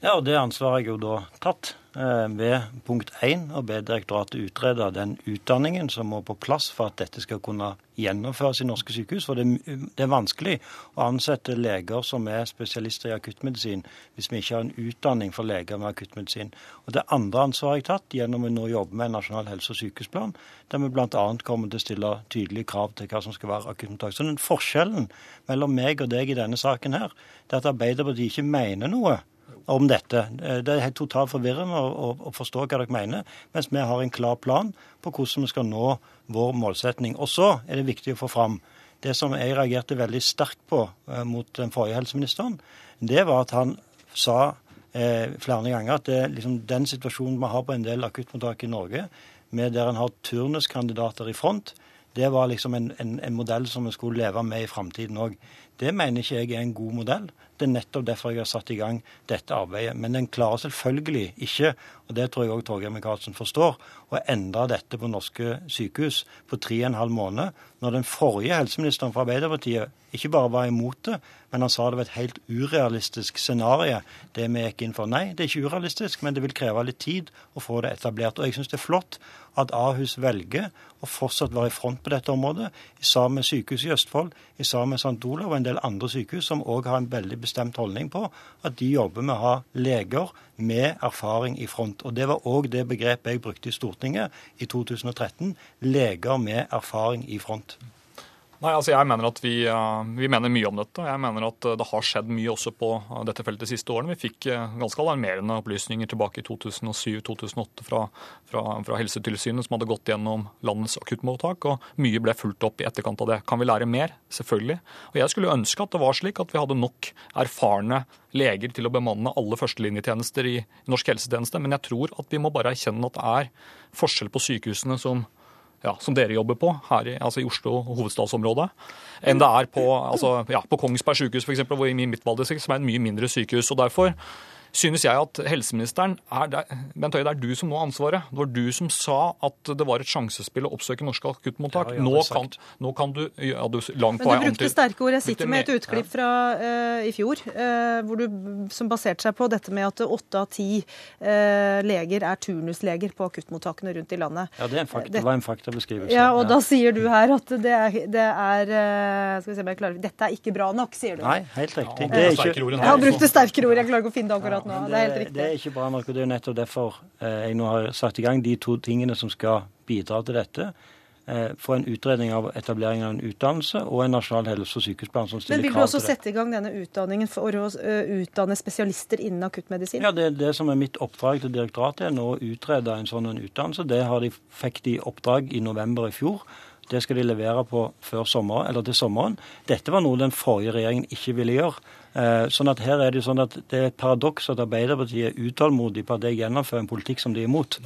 Ja, og Det ansvaret har jeg jo da tatt eh, ved punkt 1 å be direktoratet utrede den utdanningen som må på plass for at dette skal kunne gjennomføres i norske sykehus. For det, det er vanskelig å ansette leger som er spesialister i akuttmedisin, hvis vi ikke har en utdanning for leger med akuttmedisin. Og Det andre ansvaret jeg tatt gjennom å nå jobbe med en nasjonal helse- og sykehusplan, der vi bl.a. kommer til å stille tydelige krav til hva som skal være akuttmottak. Så den Forskjellen mellom meg og deg i denne saken her, det er at Arbeiderpartiet ikke mener noe om dette. Eh, det er helt totalt forvirrende å, å, forstå hva dere mener, mens vi har en klar plan på hvordan vi skal nå vår målsetning. Og så er det viktig å få fram det som jeg reagerte veldig sterkt på eh, mot den forrige helseministeren. Det var at han sa eh, flere ganger at det, liksom, den situasjonen vi har på en del akuttmottak i Norge, med der en har turnuskandidater i front, det var liksom en, en, en modell som vi skulle leve med i framtiden òg. Det mener ikke jeg er en god modell. Det er nettopp derfor jeg har satt i gang dette arbeidet. Men den klarer selvfølgelig ikke, og det tror jeg òg Torgeir Micaelsen forstår, å endre dette på norske sykehus på tre og en halv måned, når den forrige helseministeren fra Arbeiderpartiet ikke bare var imot det, men han sa det var et helt urealistisk scenario, det vi gikk inn for. Nei, det er ikke urealistisk, men det vil kreve litt tid å få det etablert. Og jeg syns det er flott at Ahus velger å fortsatt være i front på dette området, sammen med sykehuset i Østfold, sammen med St. Olav og en del andre sykehus som òg har en veldig bestemt holdning på at de jobber med å ha leger med erfaring i front. Og Det var òg det begrepet jeg brukte i Stortinget i 2013. Leger med erfaring i front. Nei, altså jeg mener at vi, eh, vi, mener mye om dette. Jeg mener at eh, det har skjedd mye også på eh, dette feltet de siste årene. Vi fikk ganske alarmerende opplysninger tilbake i 2007-2008 fra, fra, fra, Helsetilsynet som hadde gått gjennom landets akuttmottak, og mye ble fulgt opp i etterkant av det. Kan vi lære mer? Selvfølgelig. Og Jeg skulle ønske at det var slik at vi hadde nok erfarne leger til å bemanne alle førstelinjetjenester i norsk helsetjeneste, men jeg tror at vi må bare erkjenne at det er forskjell på sykehusene som ja, som dere jobber på her i, altså i Oslo hovedstadsområdet, enn det er på, altså, ja, på Kongsberg sykehus, f.eks., hvor i mitt valgdistrikt, som er et mye mindre sykehus. og Derfor synes jeg at helseministeren er der, Bent Høie, det er du som nå har ansvaret. Det var du som sa at det var et sjansespill å oppsøke norske akuttmottak. Ja, nå, kan, nå, kan, du ja, du langt på vei Men du brukte sterke ord. Jeg sitter med et utklipp fra uh, i fjor uh, du, som baserte seg på dette med at åtte av ti uh, leger er turnusleger på akuttmottakene rundt i landet. Ja, det, fakta, det var en faktabeskrivelse. Ja, og ja. da sier du her at det er, det er Skal vi se om jeg klarer Dette er ikke bra nok, sier du. Nei, helt riktig. Ja, det er ikke, jeg har brukt sterkere ord. Jeg klarer ikke å finne det akkurat nå. Det, det, er helt riktig. Det er ikke bra nok, og det er nettopp derfor eh, jeg nå har satt i gang de to tingene som skal bidra til dette. Eh, få en utredning av etablering av en utdannelse og en nasjonal helse- og sykehusplan som stiller krav til det. Men Vil du også sette i gang denne utdanningen for å uh, utdanne spesialister innen akuttmedisin? Ja, det er det som er mitt oppdrag til direktoratet, er nå å utrede en sånn en utdannelse. Det har de, fikk de oppdrag i november i fjor. Det skal de levere på før sommeren, eller til sommeren. Dette var noe den forrige regjeringen ikke ville gjøre. Eh, sånn at her er Det sånn at det er et paradoks at Arbeiderpartiet er utålmodig på at jeg gjennomfører en politikk som de er imot.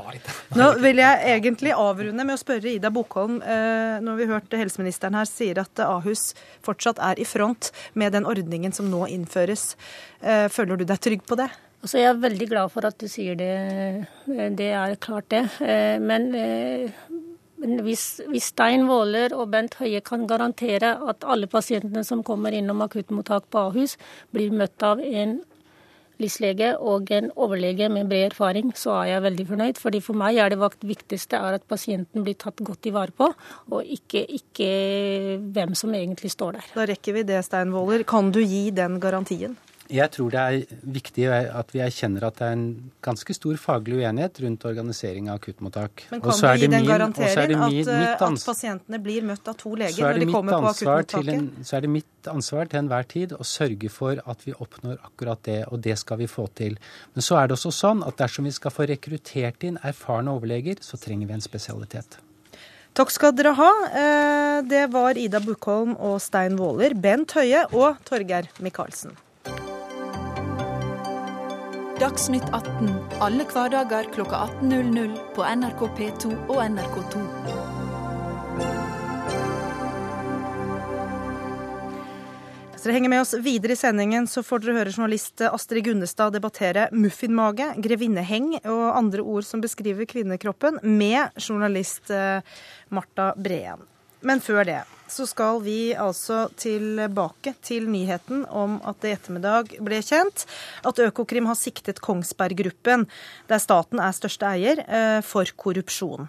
Nå vil jeg egentlig avrunde med å spørre Ida Bokholm, eh, når vi hørte helseministeren her sier at Ahus fortsatt er i front med den ordningen som nå innføres. Eh, føler du deg trygg på det? Altså, jeg er veldig glad for at du sier det. Det er klart, det. Men hvis, hvis Stein Våler og Bent Høie kan garantere at alle pasientene som kommer innom akuttmottak på Ahus, blir møtt av en LIS-lege og en overlege med bred erfaring, så er jeg veldig fornøyd. Fordi For meg er det viktigste er at pasienten blir tatt godt i vare på, og ikke, ikke hvem som egentlig står der. Da rekker vi det, Stein Våler. Kan du gi den garantien? Jeg tror det er viktig at vi erkjenner at det er en ganske stor faglig uenighet rundt organisering av akuttmottak. Men kan du gi den garanteringen at, eh, at, pasientene blir møtt av to leger når de kommer på akuttmottaket? En, så er det mitt ansvar til enhver tid å sørge for at vi oppnår akkurat det, og det skal vi få til. Men så er det også sånn at dersom vi skal få rekruttert inn erfarne overleger, så trenger vi en spesialitet. Takk skal dere ha. Eh, det var Ida Bukholm og Stein Våler, Bent Høie og Torgeir Micaelsen. Dagsnytt 18 alle hverdager kl 18.00 på NRK P2 og NRK2. Hvis dere henger med oss videre i sendingen, så får dere høre journalist Astrid Gunnestad debattere muffinmage, grevinneheng og andre ord som beskriver kvinnekroppen, med journalist eh, Marta Breen. Men før det så skal vi altså tilbake til nyheten om at det i ettermiddag ble kjent at Økokrim har siktet Kongsberg Gruppen, der staten er største eier, eh, for korrupsjon.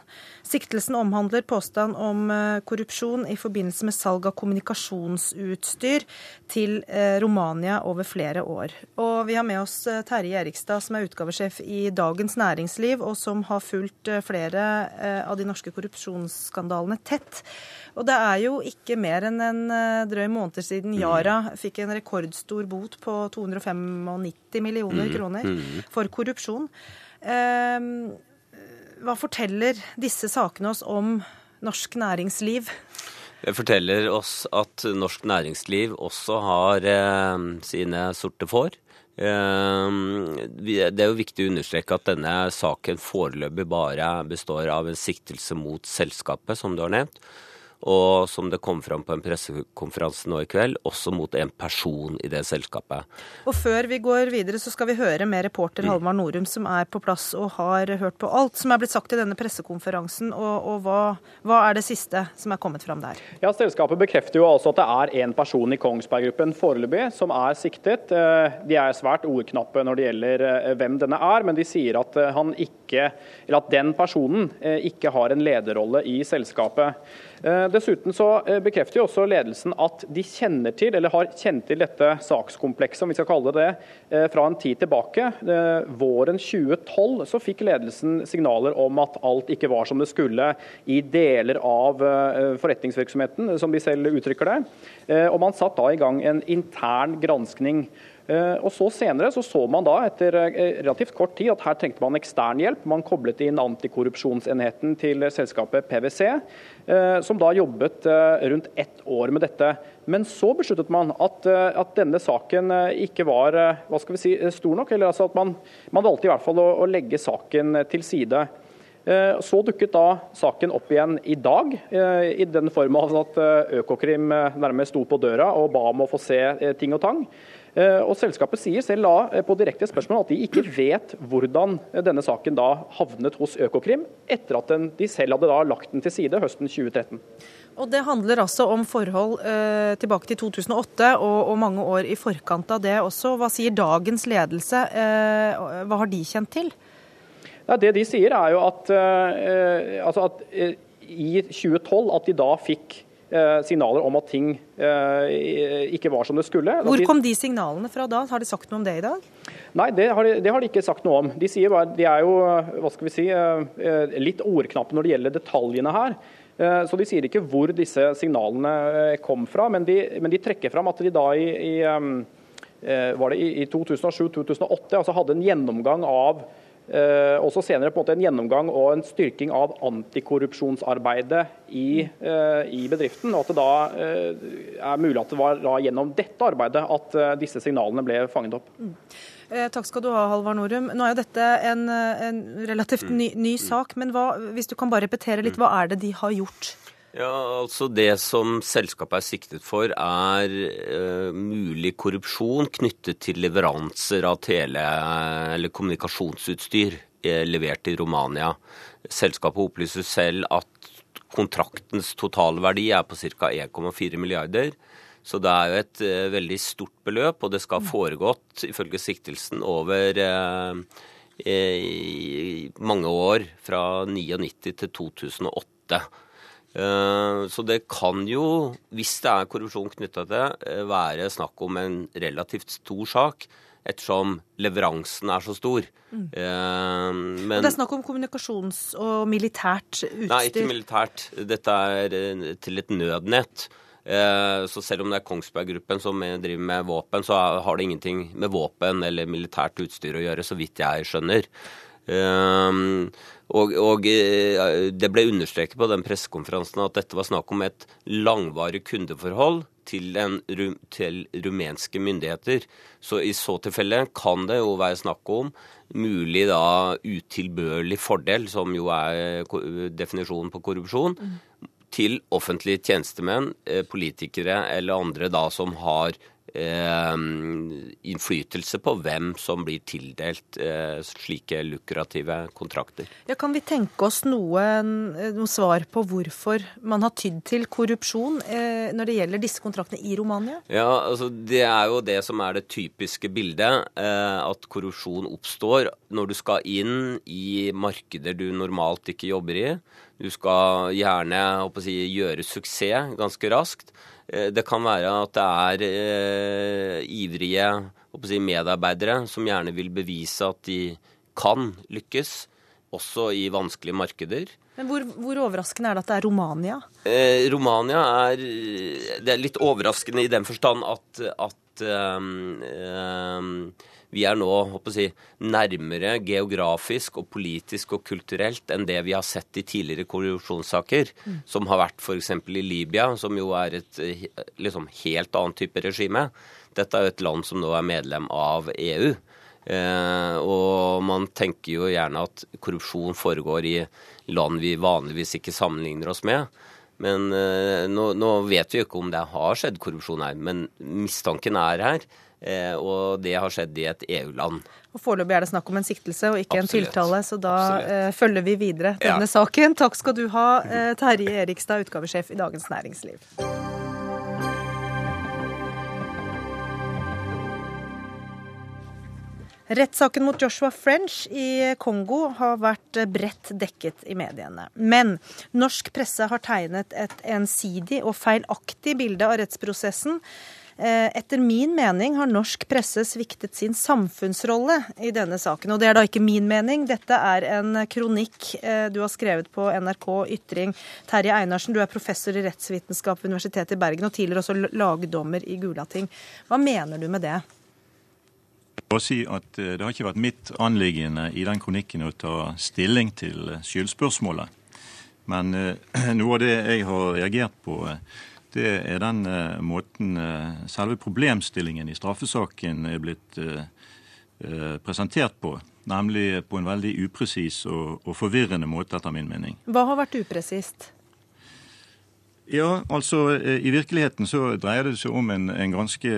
Siktelsen omhandler påstand om eh, korrupsjon i forbindelse med salg av kommunikasjonsutstyr til eh, Romania over flere år. Og vi har med oss Terje Erikstad, som er utgavesjef i Dagens Næringsliv, og som har fulgt flere av de norske korrupsjonsskandalene tett. Og det er jo ikke mer enn en eh, drøy måned siden mm. Yara fikk en rekordstor bot på 295 millioner mm. kroner mm. for korrupsjon. Ehm, hva forteller disse sakene oss om norsk næringsliv? Det forteller oss at norsk næringsliv også har eh, sine sorte får. Eh, det er jo viktig å understreke at denne saken foreløpig bare består av en siktelse mot selskapet, som du har nevnt og som det kom fram på en pressekonferanse nå i kveld, også mot en person i det selskapet. Og Før vi går videre, så skal vi høre med reporter mm. Halvard Norum, som er på plass og har hørt på alt som er blitt sagt i denne pressekonferansen. Og, og hva, hva, er det siste som er kommet fram der? Ja, Selskapet bekrefter jo altså at det er én person i Kongsberg Gruppen foreløpig som er siktet. Eh, de er svært ordknappe når det gjelder eh, hvem denne er, men de sier at, eh, han ikke, eller at den personen ikke har en lederrolle i selskapet. Eh, dessuten så eh, bekrefter jo også ledelsen at de kjenner til, eller har kjent til dette sakskomplekset, om vi skal kalle det eh, fra en tid tilbake. Våren 2012 så fikk ledelsen signaler om at alt ikke var som det skulle i deler av forretningsvirksomheten, som de selv uttrykker det. Og man satt da i gang en intern granskning. Eh, og så Senere så, så man da etter eh, relativt kort tid at her trengte man ekstern hjelp. Man koblet inn antikorrupsjonsenheten til selskapet PwC, eh, som da jobbet rundt ett år med dette. Men så besluttet man at, at denne saken ikke var hva skal vi si, stor nok. eller altså at man, man valgte i hvert fall å, å legge saken til side. Så dukket da saken opp igjen i dag, i den form at Økokrim nærmest sto på døra og ba om å få se ting og tang. Eh, og Selskapet sier selv da eh, på direkte spørsmål at de ikke vet hvordan eh, denne saken da havnet hos Økokrim, etter at den, de selv hadde da lagt den til side høsten 2013. Og Det handler altså om forhold eh, tilbake til 2008 og, og, mange år i forkant av det også. Hva sier dagens ledelse? Eh, hva har de kjent til? Ja, det de sier er jo at, eh, altså at i 2012 at de da fikk signaler om at ting eh, ikke var som det skulle. Hvor kom de signalene fra da? Har de sagt noe om det i dag? Nei, det har de, det har de ikke sagt noe om. De, sier de er jo hva skal vi si, eh, litt ordknappe når det gjelder detaljene her. Så De sier ikke hvor disse signalene kom fra, men de, men de trekker fram at de da i, i i 2007-2008 altså hadde en gjennomgang av Eh, også senere på en måte en gjennomgang og en styrking av antikorrupsjonsarbeidet i, eh, i bedriften. og At det da eh, er mulig at det var da gjennom dette arbeidet at disse signalene ble fanget opp. Mm. Takk skal du ha, Halvard Norum. Nå er jo dette en, en relativt ny, ny sak, men hva, hvis du kan bare repetere litt, hva er det de har gjort? Ja, altså Det som selskapet er siktet for, er uh, mulig korrupsjon knyttet til leveranser av tele- eller kommunikasjonsutstyr uh, levert til Romania. Selskapet opplyser selv at kontraktens totalverdi er på ca. 1,4 milliarder. Så det er jo et uh, veldig stort beløp, og det skal ha foregått, ifølge siktelsen, over mange år, fra 99 til 2008. Eh, så det kan jo, hvis det er korrupsjon knytta til det, eh, være snakk om en relativt stor sak. Ettersom leveransen er så stor. Mm. Eh, men, det er snakk om kommunikasjons- og militært utstyr? Nei, ikke militært. Dette er til et nødnett. Så selv om det er Kongsberg Gruppen som driver med våpen, så har det ingenting med våpen eller militært utstyr å gjøre, så vidt jeg skjønner. Og, og, eh, det ble understreket på den pressekonferansen at dette var snakk om et langvarig kundeforhold til, en, til, rumenske myndigheter. Så i så tilfelle kan det jo være snakk om mulig da utilbørlig fordel, som jo er definisjonen på korrupsjon, mm. til offentlige tjenestemenn, eh, politikere eller andre da som har eh, innflytelse på hvem som blir tildelt eh, slike lukrative kontrakter. Ja, kan vi tenke oss noe, noe, svar på hvorfor man har tydd til korrupsjon eh, når det gjelder disse kontraktene i Romania? Ja, altså Det er jo det som er det typiske bildet. Eh, at korrupsjon oppstår når du skal inn i markeder du normalt ikke jobber i. Du skal gjerne si, gjøre suksess ganske raskt. Eh, det kan være at det er eh, ivrige si, medarbeidere som gjerne vil bevise at de kan lykkes, også i vanskelige markeder. Men hvor, hvor overraskende er det at det er Romania? Eh, Romania er, det er litt overraskende i den forstand at, at um, um, vi er nå si, nærmere geografisk og politisk og kulturelt enn det vi har sett i tidligere korrupsjonssaker, mm. som har vært f.eks. i Libya, som jo er et liksom, helt annet type regime. Dette er jo et land som nå er medlem av EU. Eh, og man tenker jo gjerne at korrupsjon foregår i land vi vanligvis ikke sammenligner oss med. Men eh, nå, nå, vet vi jo ikke om det har skjedd korrupsjon her, men mistanken er her. Eh, og det har skjedd i et EU-land. Og Foreløpig er det snakk om en siktelse og ikke Absolutt. en tiltale, så da eh, følger vi videre denne ja. saken. Takk skal du ha, eh, Terje Erikstad, utgavesjef i Dagens Næringsliv. Rettssaken mot Joshua French i Kongo har vært bredt dekket i mediene. Men norsk presse har tegnet et ensidig og feilaktig bilde av rettsprosessen. Eh, etter min mening har norsk presse sviktet sin samfunnsrolle i denne saken. Og det er da ikke min mening. Dette er en kronikk eh, du har skrevet på NRK Ytring. Terje Einarsen, du er professor i rettsvitenskap ved Universitetet i Bergen og tidligere også lagdommer i Gulating. Hva mener du med det? Bare si at eh, Det har ikke vært mitt anliggende i den kronikken å ta stilling til skyldspørsmålet. Men noe av det jeg har reagert på, det er den uh, måten uh, selve problemstillingen i straffesaken er blitt uh, presentert på. Nemlig på en veldig upresis og, og, forvirrende måte, etter min mening. Hva har vært upresist? Ja, altså I virkeligheten så dreier det seg om en, en ganske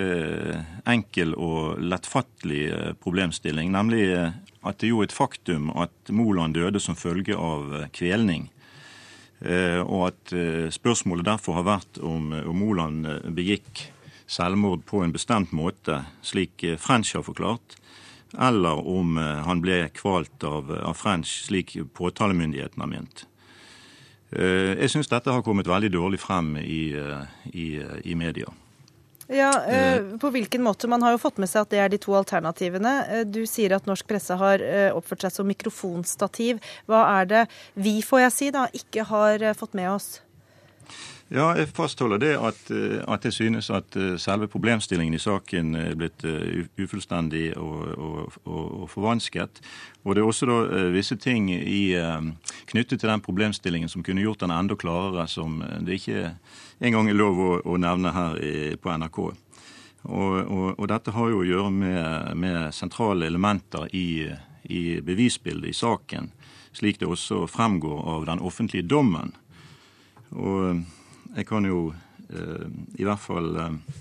enkel og lettfattelig problemstilling. Nemlig at det er jo et faktum at Moland døde som følge av kvelning. Eh, og at eh, spørsmålet derfor har vært om, eh, om Moland begikk selvmord på en bestemt måte, slik French har forklart, eller om han ble kvalt av, av French, slik påtalemyndigheten har ment. Jeg syns dette har kommet veldig dårlig frem i, i, i media. Ja, eh, På hvilken måte? Man har jo fått med seg at det er de to alternativene. Eh, du sier at norsk presse har eh, oppført seg som mikrofonstativ. Hva er det vi, får jeg si, da, ikke har fått med oss? Ja, jeg fastholder det at, at, jeg synes at selve problemstillingen i saken er blitt ufullstendig og, og, og, og forvansket. Og det er også da visse ting i, knyttet til den problemstillingen som kunne gjort den enda klarere, som det ikke en gang er lov å, å nevne her i, på NRK. Og, dette har jo å gjøre med, med sentrale elementer i, i, bevisbildet i saken, slik det også fremgår av den offentlige dommen. Og jeg kan jo eh, i hvert fall eh,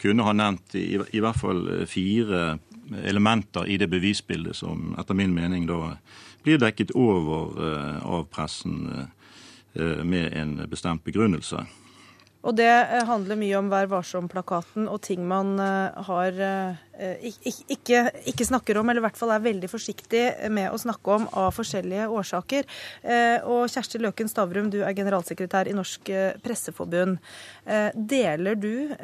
kunne ha nevnt i, i, hvert fall fire elementer i det bevisbildet som etter min mening da blir dekket over eh, av pressen eh, med en bestemt begrunnelse. Og det eh, handler mye om Vær varsom-plakaten og ting man eh, har eh, ikke, ikke, snakker om, eller i hvert fall er veldig forsiktig med å snakke om av forskjellige årsaker. Og Kjersti Løken Stavrum, du er generalsekretær i Norsk Presseforbund. Deler du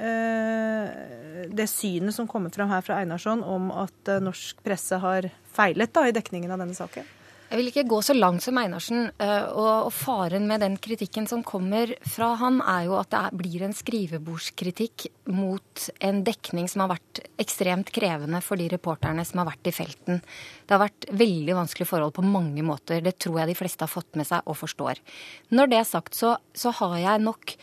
det synet som kommer fram her fra Einarsson om at norsk presse har feilet da, i dekningen av denne saken? Jeg vil ikke gå så langt som Einarsen. Eh, og, faren med den kritikken som kommer fra han, er jo at det blir en skrivebordskritikk mot en dekning som har vært ekstremt krevende for de reporterne som har vært i felten. Det har vært veldig vanskelige forhold på mange måter. Det tror jeg de fleste har fått med seg og forstår. Når det er sagt, så, så har jeg nok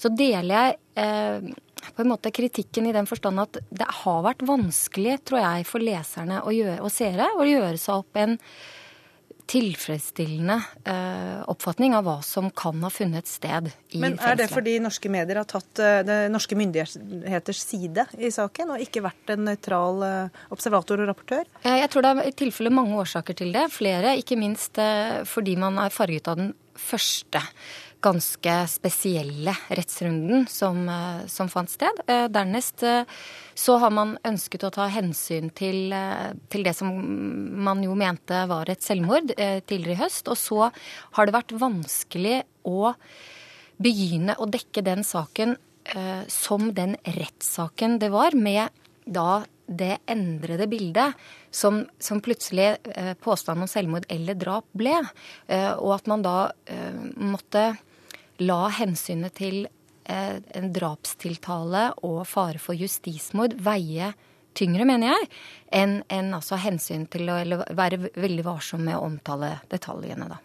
Så deler jeg eh, på en måte kritikken i den forstand at det har vært vanskelig, tror jeg, for leserne og, gjøre, og seere å gjøre seg opp en tilfredsstillende eh, oppfatning av hva som kan ha funnet sted i fengselet. Men Er det fordi norske medier har tatt eh, norske myndigheters side i saken, og ikke vært en nøytral eh, observator og rapportør? Jeg tror det er i tilfelle mange årsaker til det. Flere, ikke minst fordi man er farget av den første ganske spesielle rettsrunden som, eh, som fant sted. Eh, dernest eh, så har man ønsket å ta hensyn til, til, det som man jo mente var et selvmord tidligere i høst. Og så har det vært vanskelig å begynne å dekke den saken som den rettssaken det var, med da det endrede bildet som, som plutselig eh, påstanden om selvmord eller drap ble. Eh, og at man da eh, måtte la hensynet til eh, en drapstiltale og fare for justismord veie tyngre, mener jeg, enn en altså hensyn til å være veldig varsom med å omtale detaljene, da.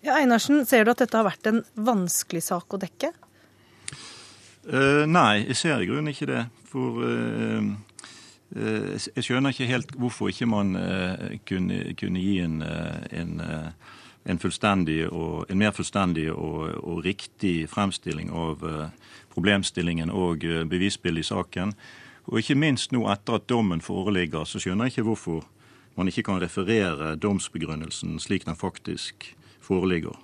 Ja, Einarsen, ser du at dette har vært en vanskelig sak å dekke? Uh, nei, jeg ser i grunnen ikke det. For uh, uh, jeg skjønner ikke helt hvorfor ikke man kunne, kunne, gi en, en en, og, en mer fullstendig og, og, riktig fremstilling av uh, problemstillingen og uh, bevisbildet i saken. Og ikke minst nå etter at dommen foreligger, så skjønner jeg ikke hvorfor man ikke kan referere domsbegrunnelsen slik den faktisk foreligger.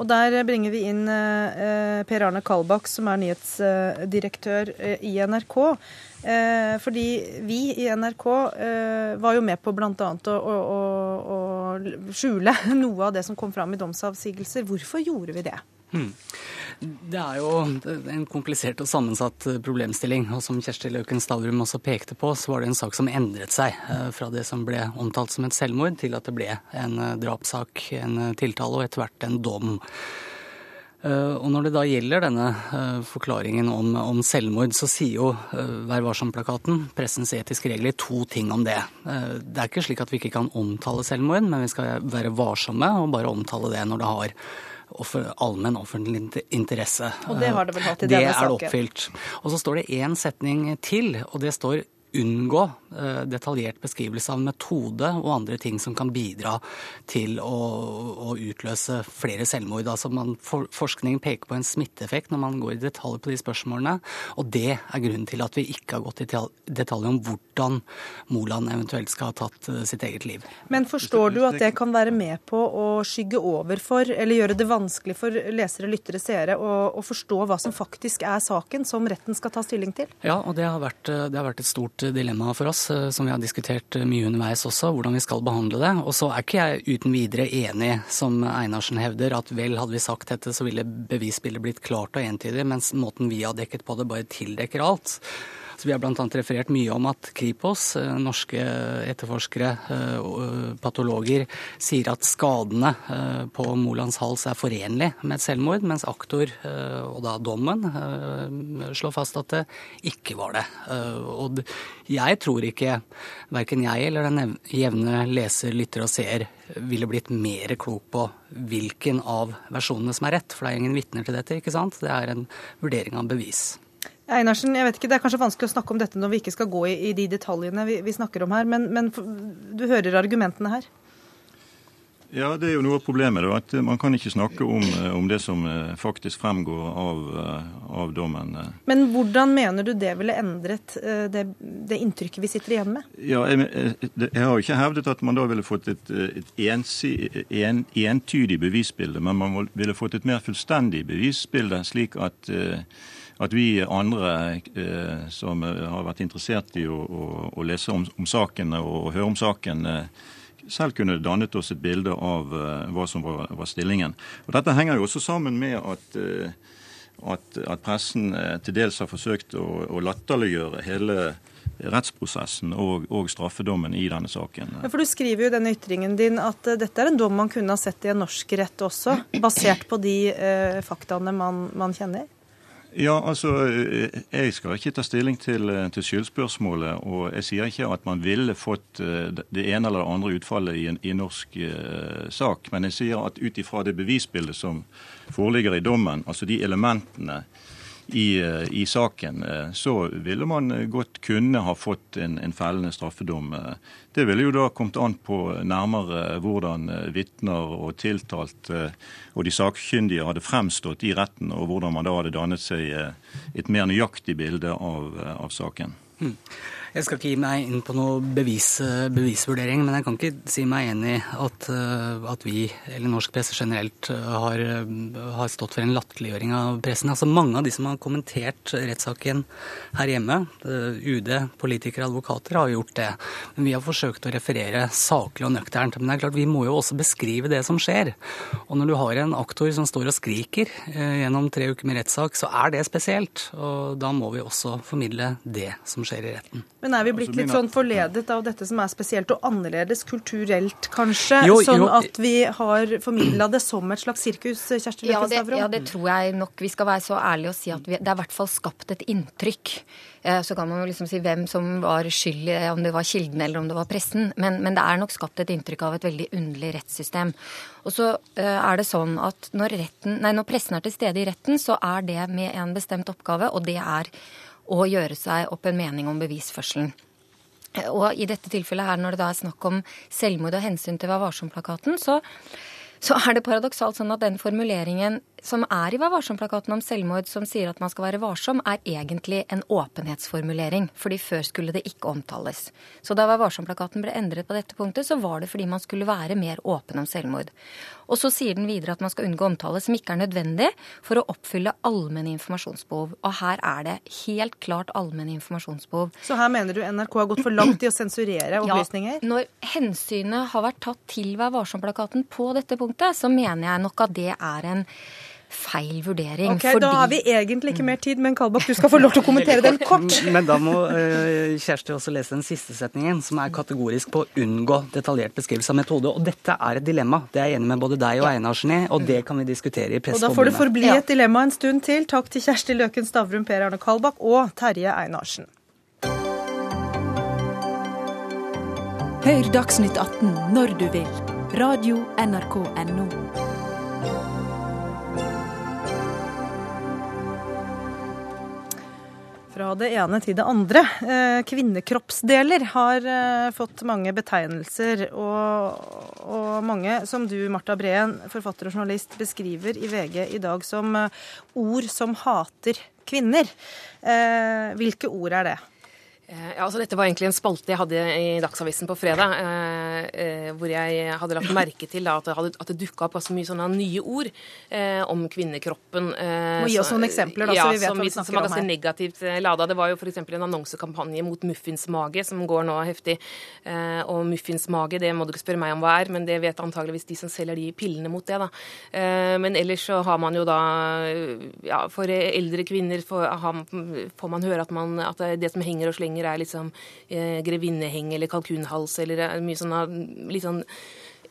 Og Der bringer vi inn eh, Per Arne Kalbakk, som er nyhetsdirektør eh, i NRK. Eh, fordi vi i NRK var jo med på bl.a. Å, å, å skjule noe av det som kom fram i domsavsigelser. Hvorfor gjorde vi det? Hmm. Det er jo en komplisert og sammensatt problemstilling. Og som Kjersti Løken Stavrum også pekte på, så var det en sak som endret seg fra det som ble omtalt som et selvmord, til at det ble en drapssak, en tiltale og etter hvert en dom. Eh, og når det da gjelder denne eh, forklaringen om, om selvmord, så sier jo eh, Vær varsom-plakaten, pressens etiske regler, to ting om det. Det er ikke slik at vi ikke kan omtale selvmord, men vi skal være varsomme og bare omtale det når det har allmenn offentlig interesse. Og det har det vel hatt i denne saken? Det er det oppfylt. Og så står det én setning til, og det står unngå eh, detaljert beskrivelse av metode og andre ting som kan bidra til å, å utløse flere selvmord. Altså man, for, forskningen peker på en smitteeffekt når man går i detalj på de spørsmålene. Og det er grunnen til at vi ikke har gått i detalj om hvordan Moland eventuelt skal ha tatt uh, sitt eget liv. Men forstår du at det kan være med på å skygge over for, eller gjøre det vanskelig for lesere, lyttere, seere å, å forstå hva som faktisk er saken som retten skal ta stilling til? Ja, og det har vært, det har vært et stort dilemma for oss, eh, som vi har diskutert eh, mye underveis også, hvordan vi skal behandle det. Og så er ikke jeg uten videre enig, som Einarsen hevder, at vel hadde vi sagt dette, så ville bevisbildet blitt klart og entydig, mens måten vi har dekket på det, bare tildekker alt. Vi har bl.a. referert mye om at Kripos, eh, norske etterforskere, og patologer, sier at skadene eh, på Molands hals er forenlig med et selvmord, mens aktor, og da dommen, slår fast at det ikke var det. Og jeg tror ikke verken jeg eller den jevne leser, lytter og seer ville blitt mer klok på hvilken av versjonene som er rett. For det er ingen vitner til dette, ikke sant? Det er en vurdering av bevis. Einarsen, jeg vet ikke, Det er kanskje vanskelig å snakke om dette når vi ikke skal gå i, i de detaljene vi, vi, snakker om her, men, men, du hører argumentene her? Ja, Det er jo noe av problemet. Da, at Man kan ikke snakke om, eh, om det som eh, faktisk fremgår av, eh, av, dommen. Men hvordan mener du det ville endret det, det inntrykket vi sitter igjen med? Ja, jeg, jeg, har jo ikke hevdet at man da ville fått et, et ensi, en, entydig bevisbilde, men man ville fått et mer fullstendig bevisbilde, slik at at vi andre eh, som har vært interessert i å, å, å lese om, om, saken og høre om saken, eh, selv kunne dannet oss et bilde av eh, hva som var, var, stillingen. Og Dette henger jo også sammen med at, eh, at, at pressen eh, til dels har forsøkt å, å latterliggjøre hele rettsprosessen og, og, straffedommen i denne saken. Ja, for Du skriver jo i denne ytringen din at dette er en dom man kunne ha sett i en norsk rett også, basert på de faktaene man, man, kjenner? Ja, altså, eh, Jeg skal ikke ta stilling til, eh, til skyldspørsmålet. Og jeg sier ikke at man ville fått eh, det ene eller det andre utfallet i en i norsk eh, sak. Men jeg sier at ut ifra det bevisbildet som foreligger i dommen, altså de elementene i, i, saken, så ville man godt kunne ha fått en, en fellende straffedom. Det ville jo da kommet an på nærmere hvordan vitner og tiltalt og de sakkyndige hadde fremstått i retten, og hvordan man da hadde dannet seg et mer nøyaktig bilde av, av saken. Hmm. Jeg skal ikke gi meg inn på noe bevis, bevisvurdering, men jeg kan ikke si meg enig i at, eh, at, vi, eller norsk presse generelt, eh, har, har, stått for en latterliggjøring av pressen. Altså Mange av de som har kommentert rettssaken her hjemme, eh, UD, politikere, advokater, har gjort det. Men vi har forsøkt å referere saklig og nøkternt. Men det er klart, vi må jo også beskrive det som skjer. Og når du har en aktor som står og skriker gjennom tre uker med rettssak, så er det spesielt. Og da må vi også formidle det som skjer i retten. Men er vi blitt litt sånn forledet av dette som er spesielt og annerledes kulturelt, kanskje? Jo, jo. Sånn at vi har formidla det som et slags sirkus, Kjersti Løkke Stavrum? Ja, det tror jeg nok. Vi skal være så ærlige og si at vi, det er i hvert fall skapt et inntrykk. Eh, så kan man jo liksom si hvem som var skyld, om det var kilden eller om det var pressen. Men, men, det er nok skapt et inntrykk av et veldig underlig rettssystem. Og så eh, er det sånn at når, retten, nei, når pressen er til stede i retten, så er det med en bestemt oppgave, og det er å gjøre seg opp en mening om bevisførselen. Og i dette tilfellet her, når det da er snakk om selvmord og hensyn til Vær varsom-plakaten, så, så, er det paradoksalt sånn at den formuleringen som er i Vær varsom-plakaten om selvmord, som sier at man skal være varsom, er egentlig en åpenhetsformulering. Fordi før skulle det ikke omtales. Så da Vær varsom-plakaten ble endret på dette punktet, så var det fordi man skulle være mer åpen om selvmord. Og så sier den videre at man skal unngå omtale som ikke er nødvendig for å oppfylle allmenne informasjonsbehov. Og her er det helt klart allmenne informasjonsbehov. Så her mener du NRK har gått for langt i å sensurere opplysninger? Ja, når hensynet har vært tatt til Vær varsom-plakaten på dette punktet, så mener jeg nok at det er en feil vurdering. Ok, fordi... Da har vi egentlig ikke mer tid, men Kalbakk, du skal få lov til å kommentere den kort. Men da må uh, Kjersti også lese den siste setningen, som er kategorisk på å unngå detaljert beskrivelse av metode. Og dette er et dilemma. Det er jeg enig med både deg og Einarsen i, og det kan vi diskutere i Presseforbundet. Og da får det forbli et dilemma en stund til. Takk til Kjersti Løken Stavrum, Per Arne Kalbakk og Terje Einarsen. Hør Dagsnytt 18 når du vil. Radio NRK Radio.nrk.no. Fra det ene til det andre. Eh, kvinnekroppsdeler har eh, fått mange betegnelser. Og, og, mange, som du, Marta Breen, forfatter og journalist, beskriver i VG i dag som eh, ord som hater kvinner. Hvilke ord er det? Eh, ja, altså Dette var egentlig en spalte jeg hadde i Dagsavisen på fredag, eh, eh, hvor jeg hadde lagt merke til da, at det, hadde, at det dukka opp så mye sånne nye ord eh, om kvinnekroppen. Eh, Må gi oss noen eksempler, da, ja, så vi vet som, hva vi snakker som er ganske negativt eh, lada. Det var jo f.eks. en annonsekampanje mot muffinsmage som går nå heftig. Eh, og muffinsmage, det må du ikke spørre meg om hva er, men det vet antageligvis de som selger de pillene mot det. da. men ellers så har man jo da ja, For eldre kvinner får, får man høre at, man, at det som henger og slenger ganger er liksom eh, grevinneheng eller kalkunhals eller eh, mye sånne litt sånn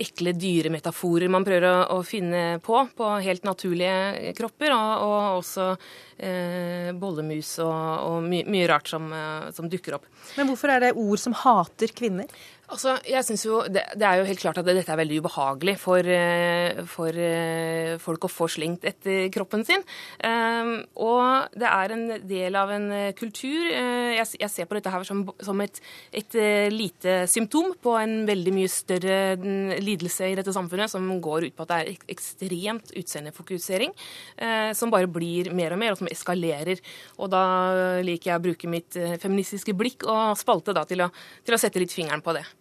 ekle dyremetaforer man prøver å, å, finne på, på helt naturlige kropper. Og, og også eh, bollemus og, og my, mye rart som, eh, som, dukker opp. Men hvorfor er det ord som hater kvinner? Altså, jeg synes jo, det, det, er jo helt klart at dette er veldig ubehagelig for, eh, for uh, folk å få slengt etter kroppen sin. Um, og det er en del av en kultur. Uh, jeg, jeg, ser på dette her som, som et, et lite symptom på en veldig mye større mm, lidelse i dette samfunnet, som går ut på at det er ekstremt utseendefokusering, som bare blir mer og mer, og som eskalerer. Og da liker jeg å bruke mitt feministiske blikk og spalte da til å, til å sette litt fingeren på det.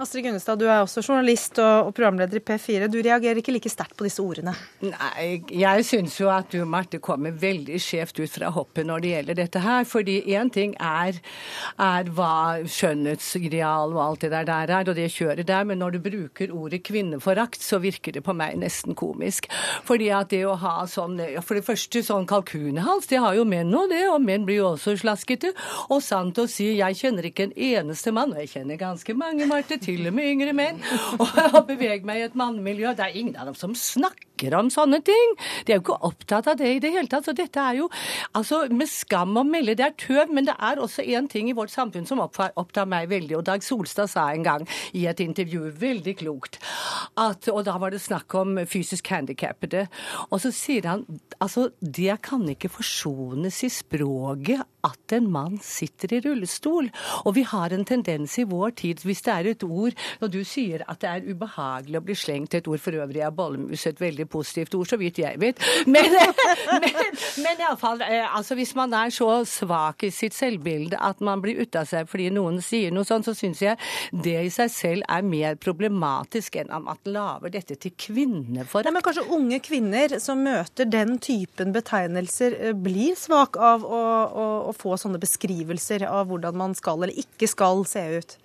Astrid Gunnestad, du er også journalist og, programleder i P4. Du reagerer ikke like sterkt på disse ordene? Nei, jeg syns jo at du, Marte, kommer veldig skjevt ut fra hoppet når det gjelder dette her. Fordi én ting er, er hva skjønnhetsideal og alt det der, der er, og det kjøret der, men når du bruker ordet kvinneforakt, så virker det på meg nesten komisk. Fordi at det å ha sånn For det første, sånn kalkunhals, det har jo menn òg, det. Og menn blir jo også slaskete. Og sant å si, jeg kjenner ikke en eneste mann, og jeg kjenner ganske mange, Marte, til og med yngre menn, og jeg beveger meg i et mannemiljø. Det er ingen av dem som snakker om sånne ting. De er jo ikke opptatt av det i det hele tatt. Så dette er jo altså med skam å melde. Det er tøv, men det er også én ting i vårt samfunn som opptar meg veldig. Og Dag Solstad sa en gang i et intervju, veldig klokt, at, og da var det snakk om fysisk handikappede. Og så sier han altså det kan ikke forsones i språket at en mann sitter i rullestol. Og vi har en tendens i vår tid, hvis det er et ord Når du sier at det er ubehagelig å bli slengt et ord, for øvrig er bollemus et veldig positivt ord, så vidt jeg vet. Men, men, men iallfall, eh, altså hvis man er så svak i sitt selvbilde at man blir ute av seg fordi noen sier noe sånt, så syns jeg det i seg selv er mer problematisk enn om at lager dette til kvinneforakt. Men kanskje unge kvinner som møter den typen betegnelser, eh, blir svak av å, å, å få sånne beskrivelser av hvordan man skal eller ikke skal se ut?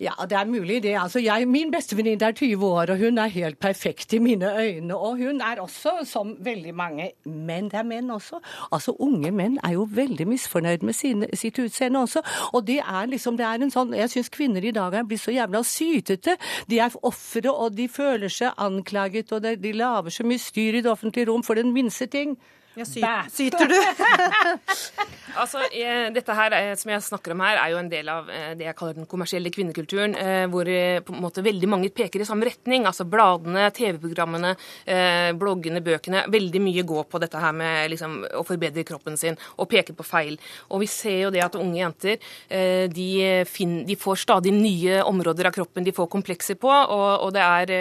Ja, det er mulig det. Altså, jeg, min bestevenninne er 20 år, og hun er helt perfekt i mine øyne. Og hun er også, som veldig mange menn, det er menn også, altså unge menn er jo veldig misfornøyd med sine, sitt utseende også. Og det er liksom, det er en sånn, jeg syns kvinner i dag er blitt så jævla sytete. De er ofre, og de føler seg anklaget, og de, de lager så mye styr i det offentlige rom for den minste ting. Ja, sy syter du? altså, Dette her eh, som jeg snakker om her, er jo en del av eh, det jeg kaller den kommersielle kvinnekulturen, eh, hvor på en måte veldig mange peker i samme retning. Altså Bladene, TV-programmene, bloggene, bøkene. Veldig mye går på dette her med liksom, å forbedre kroppen sin og peke på feil. Og vi ser jo det at unge jenter de, finner, de, får stadig nye områder av kroppen de får komplekser på. Og, og det, er,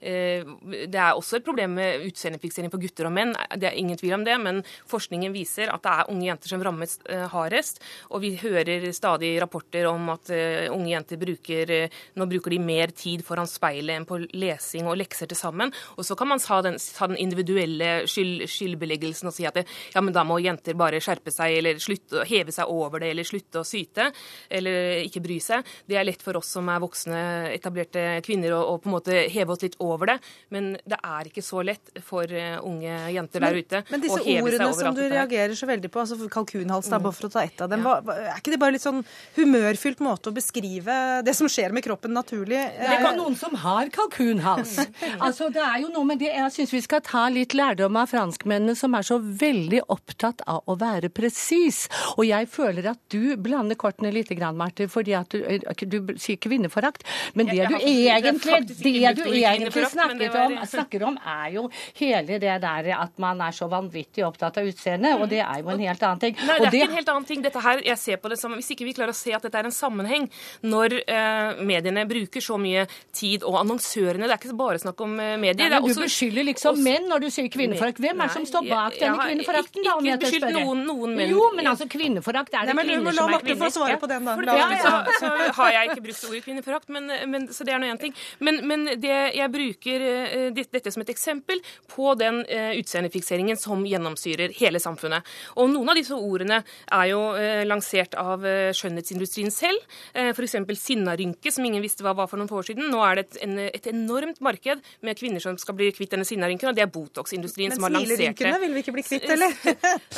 det er også et problem med utseendefiksering for gutter og menn. Det er ingen tvil om det, men forskningen viser at det er unge jenter som rammes uh, hardest. Og vi hører stadig rapporter om at uh, unge jenter bruker uh, nå bruker de mer tid foran speilet enn på lesing og lekser til sammen. Og så kan man ta den, ta den individuelle skyld, skyldbeleggelsen og si at det, ja, men da må jenter bare skjerpe seg eller slutte, heve seg over det eller slutte å syte eller ikke bry seg. Det er lett for oss som er voksne, etablerte kvinner å, å på en måte heve oss litt over det, men det er ikke så lett for unge jenter der ute. Men disse ordene som du reagerer så veldig på, altså kalkunhals, da, bare for å ta ett av dem, hva, er ikke det bare litt sånn humørfylt måte å beskrive det som skjer med kroppen naturlig? Det er noen som har kalkunhals. altså, det er jo noe med det Jeg syns vi skal ta litt lærdom av franskmennene, som er så veldig opptatt av å være presis. Og jeg føler at du blander kortene litt, Marte, fordi at du, eh, du sier kvinneforakt. Men det du egentlig, det du egentlig snakket om, snakker om, er jo hele det der at man er så vanvittig opptatt av utseendet, og det er jo en helt annen ting. Nei, det er det... ikke en helt annen ting. Dette her, jeg ser på det som, Hvis ikke vi klarer å se at dette er en sammenheng, når eh, mediene bruker så mye tid, og annonsørene Det er ikke bare snakk om eh, medier. Nei, men Du beskylder liksom også... menn når du sier kvinneforakt. Hvem er det som står bak denne kvinneforakten? Ikke, ikke beskyldt noen, noen menn. Jo, men altså kvinneforakt er det Nei, kvinner som er kvinner. få svare på den, da. Ja, ja. Så, så, har jeg ikke brukt ordet kvinneforakt, men, men, så det er nå én ting. Men, men det, jeg bruker uh, dette som et eksempel på den uh, utseendefikseringen som gjennomsyrer hele samfunnet. Og Noen av disse ordene er jo eh, lansert av eh, skjønnhetsindustrien selv. Eh, F.eks. sinnarynke, som ingen visste hva var for noen få år siden. Nå er det et, en, et enormt marked med kvinner som skal bli kvitt denne sinnarynken, og det er Botox-industrien som har lansert det. Men smilerynkene vil vi ikke bli kvitt, eller?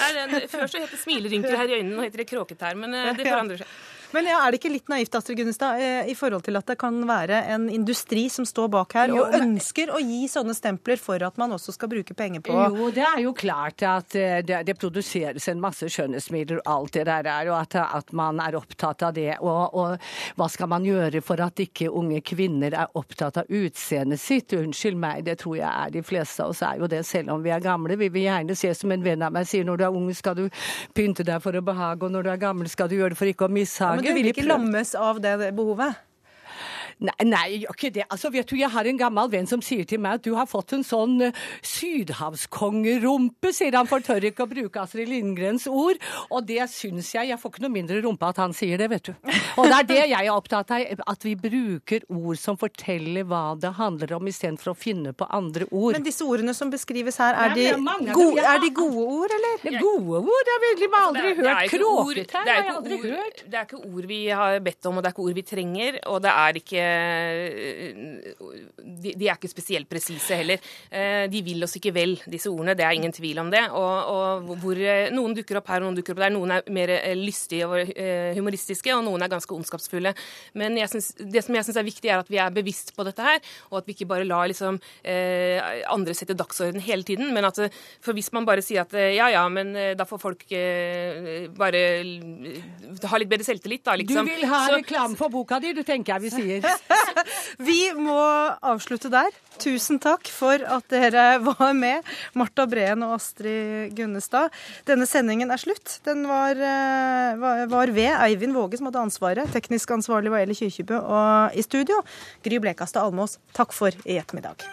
Nei, den, Før så het det smilerynker her i øynene, nå heter det kråketær. Men det forandrer seg. Men ja, Er det ikke litt naivt Astrid Gunnestad, eh, i forhold til at det kan være en industri som står bak her og ønsker å gi sånne stempler for at man også skal bruke penger på Jo, det er jo klart at eh, det, det produseres en masse skjønnhetsmidler og alt det der er, og at, at man er opptatt av det. Og, og, hva skal man gjøre for at ikke unge kvinner er opptatt av utseendet sitt? Unnskyld meg, det tror jeg er de fleste av oss er jo det, selv om vi er gamle. Vi vil gjerne se som en venn av meg sier, når du er ung skal du pynte deg for å behage, og når du er gammel skal du gjøre det for ikke å mishage du vil ikke lammes av det behovet? Nei, nei, gjør ikke det. Altså, vet du, Jeg har en gammel venn som sier til meg at du har fått en sånn uh, sydhavskongerumpe, sier han, for tør ikke å bruke Astrid Lindgrens ord. Og det syns jeg. Jeg får ikke noe mindre rumpe at han sier det, vet du. Og det er det jeg er opptatt av, at vi bruker ord som forteller hva det handler om, istedenfor å finne på andre ord. Men disse ordene som beskrives her, er, de, gode, er de gode ord, eller? Det er gode ord, det har vi aldri altså, hørt. Kråketær har jeg aldri hørt. Det er ikke ord vi har bedt om, og det er ikke ord vi trenger. og det er ikke de, de er ikke spesielt presise heller. De vil oss ikke vel, disse ordene. Det er ingen tvil om det. Og, og hvor Noen dukker opp her, og noen dukker opp der. Noen er mer lystige og humoristiske, og noen er ganske ondskapsfulle. Men synes, det som jeg syns er viktig, er at vi er bevisst på dette her, og at vi ikke bare lar liksom, andre sette dagsorden hele tiden. men at for Hvis man bare sier at ja, ja, men da får folk bare ha litt bedre selvtillit, da, liksom. Du vil ha reklame for boka di, du tenker jeg vi sier. vi må avslutte der. Tusen takk for at dere var med, Marta Breen og Astrid Gunnestad. Denne sendingen er slutt. Den var, var ved Eivind Våge, som hadde ansvaret. Teknisk ansvarlig var Eli Kyrkjebø. Og i studio, Gry Blekastad Almås. Takk for i ettermiddag.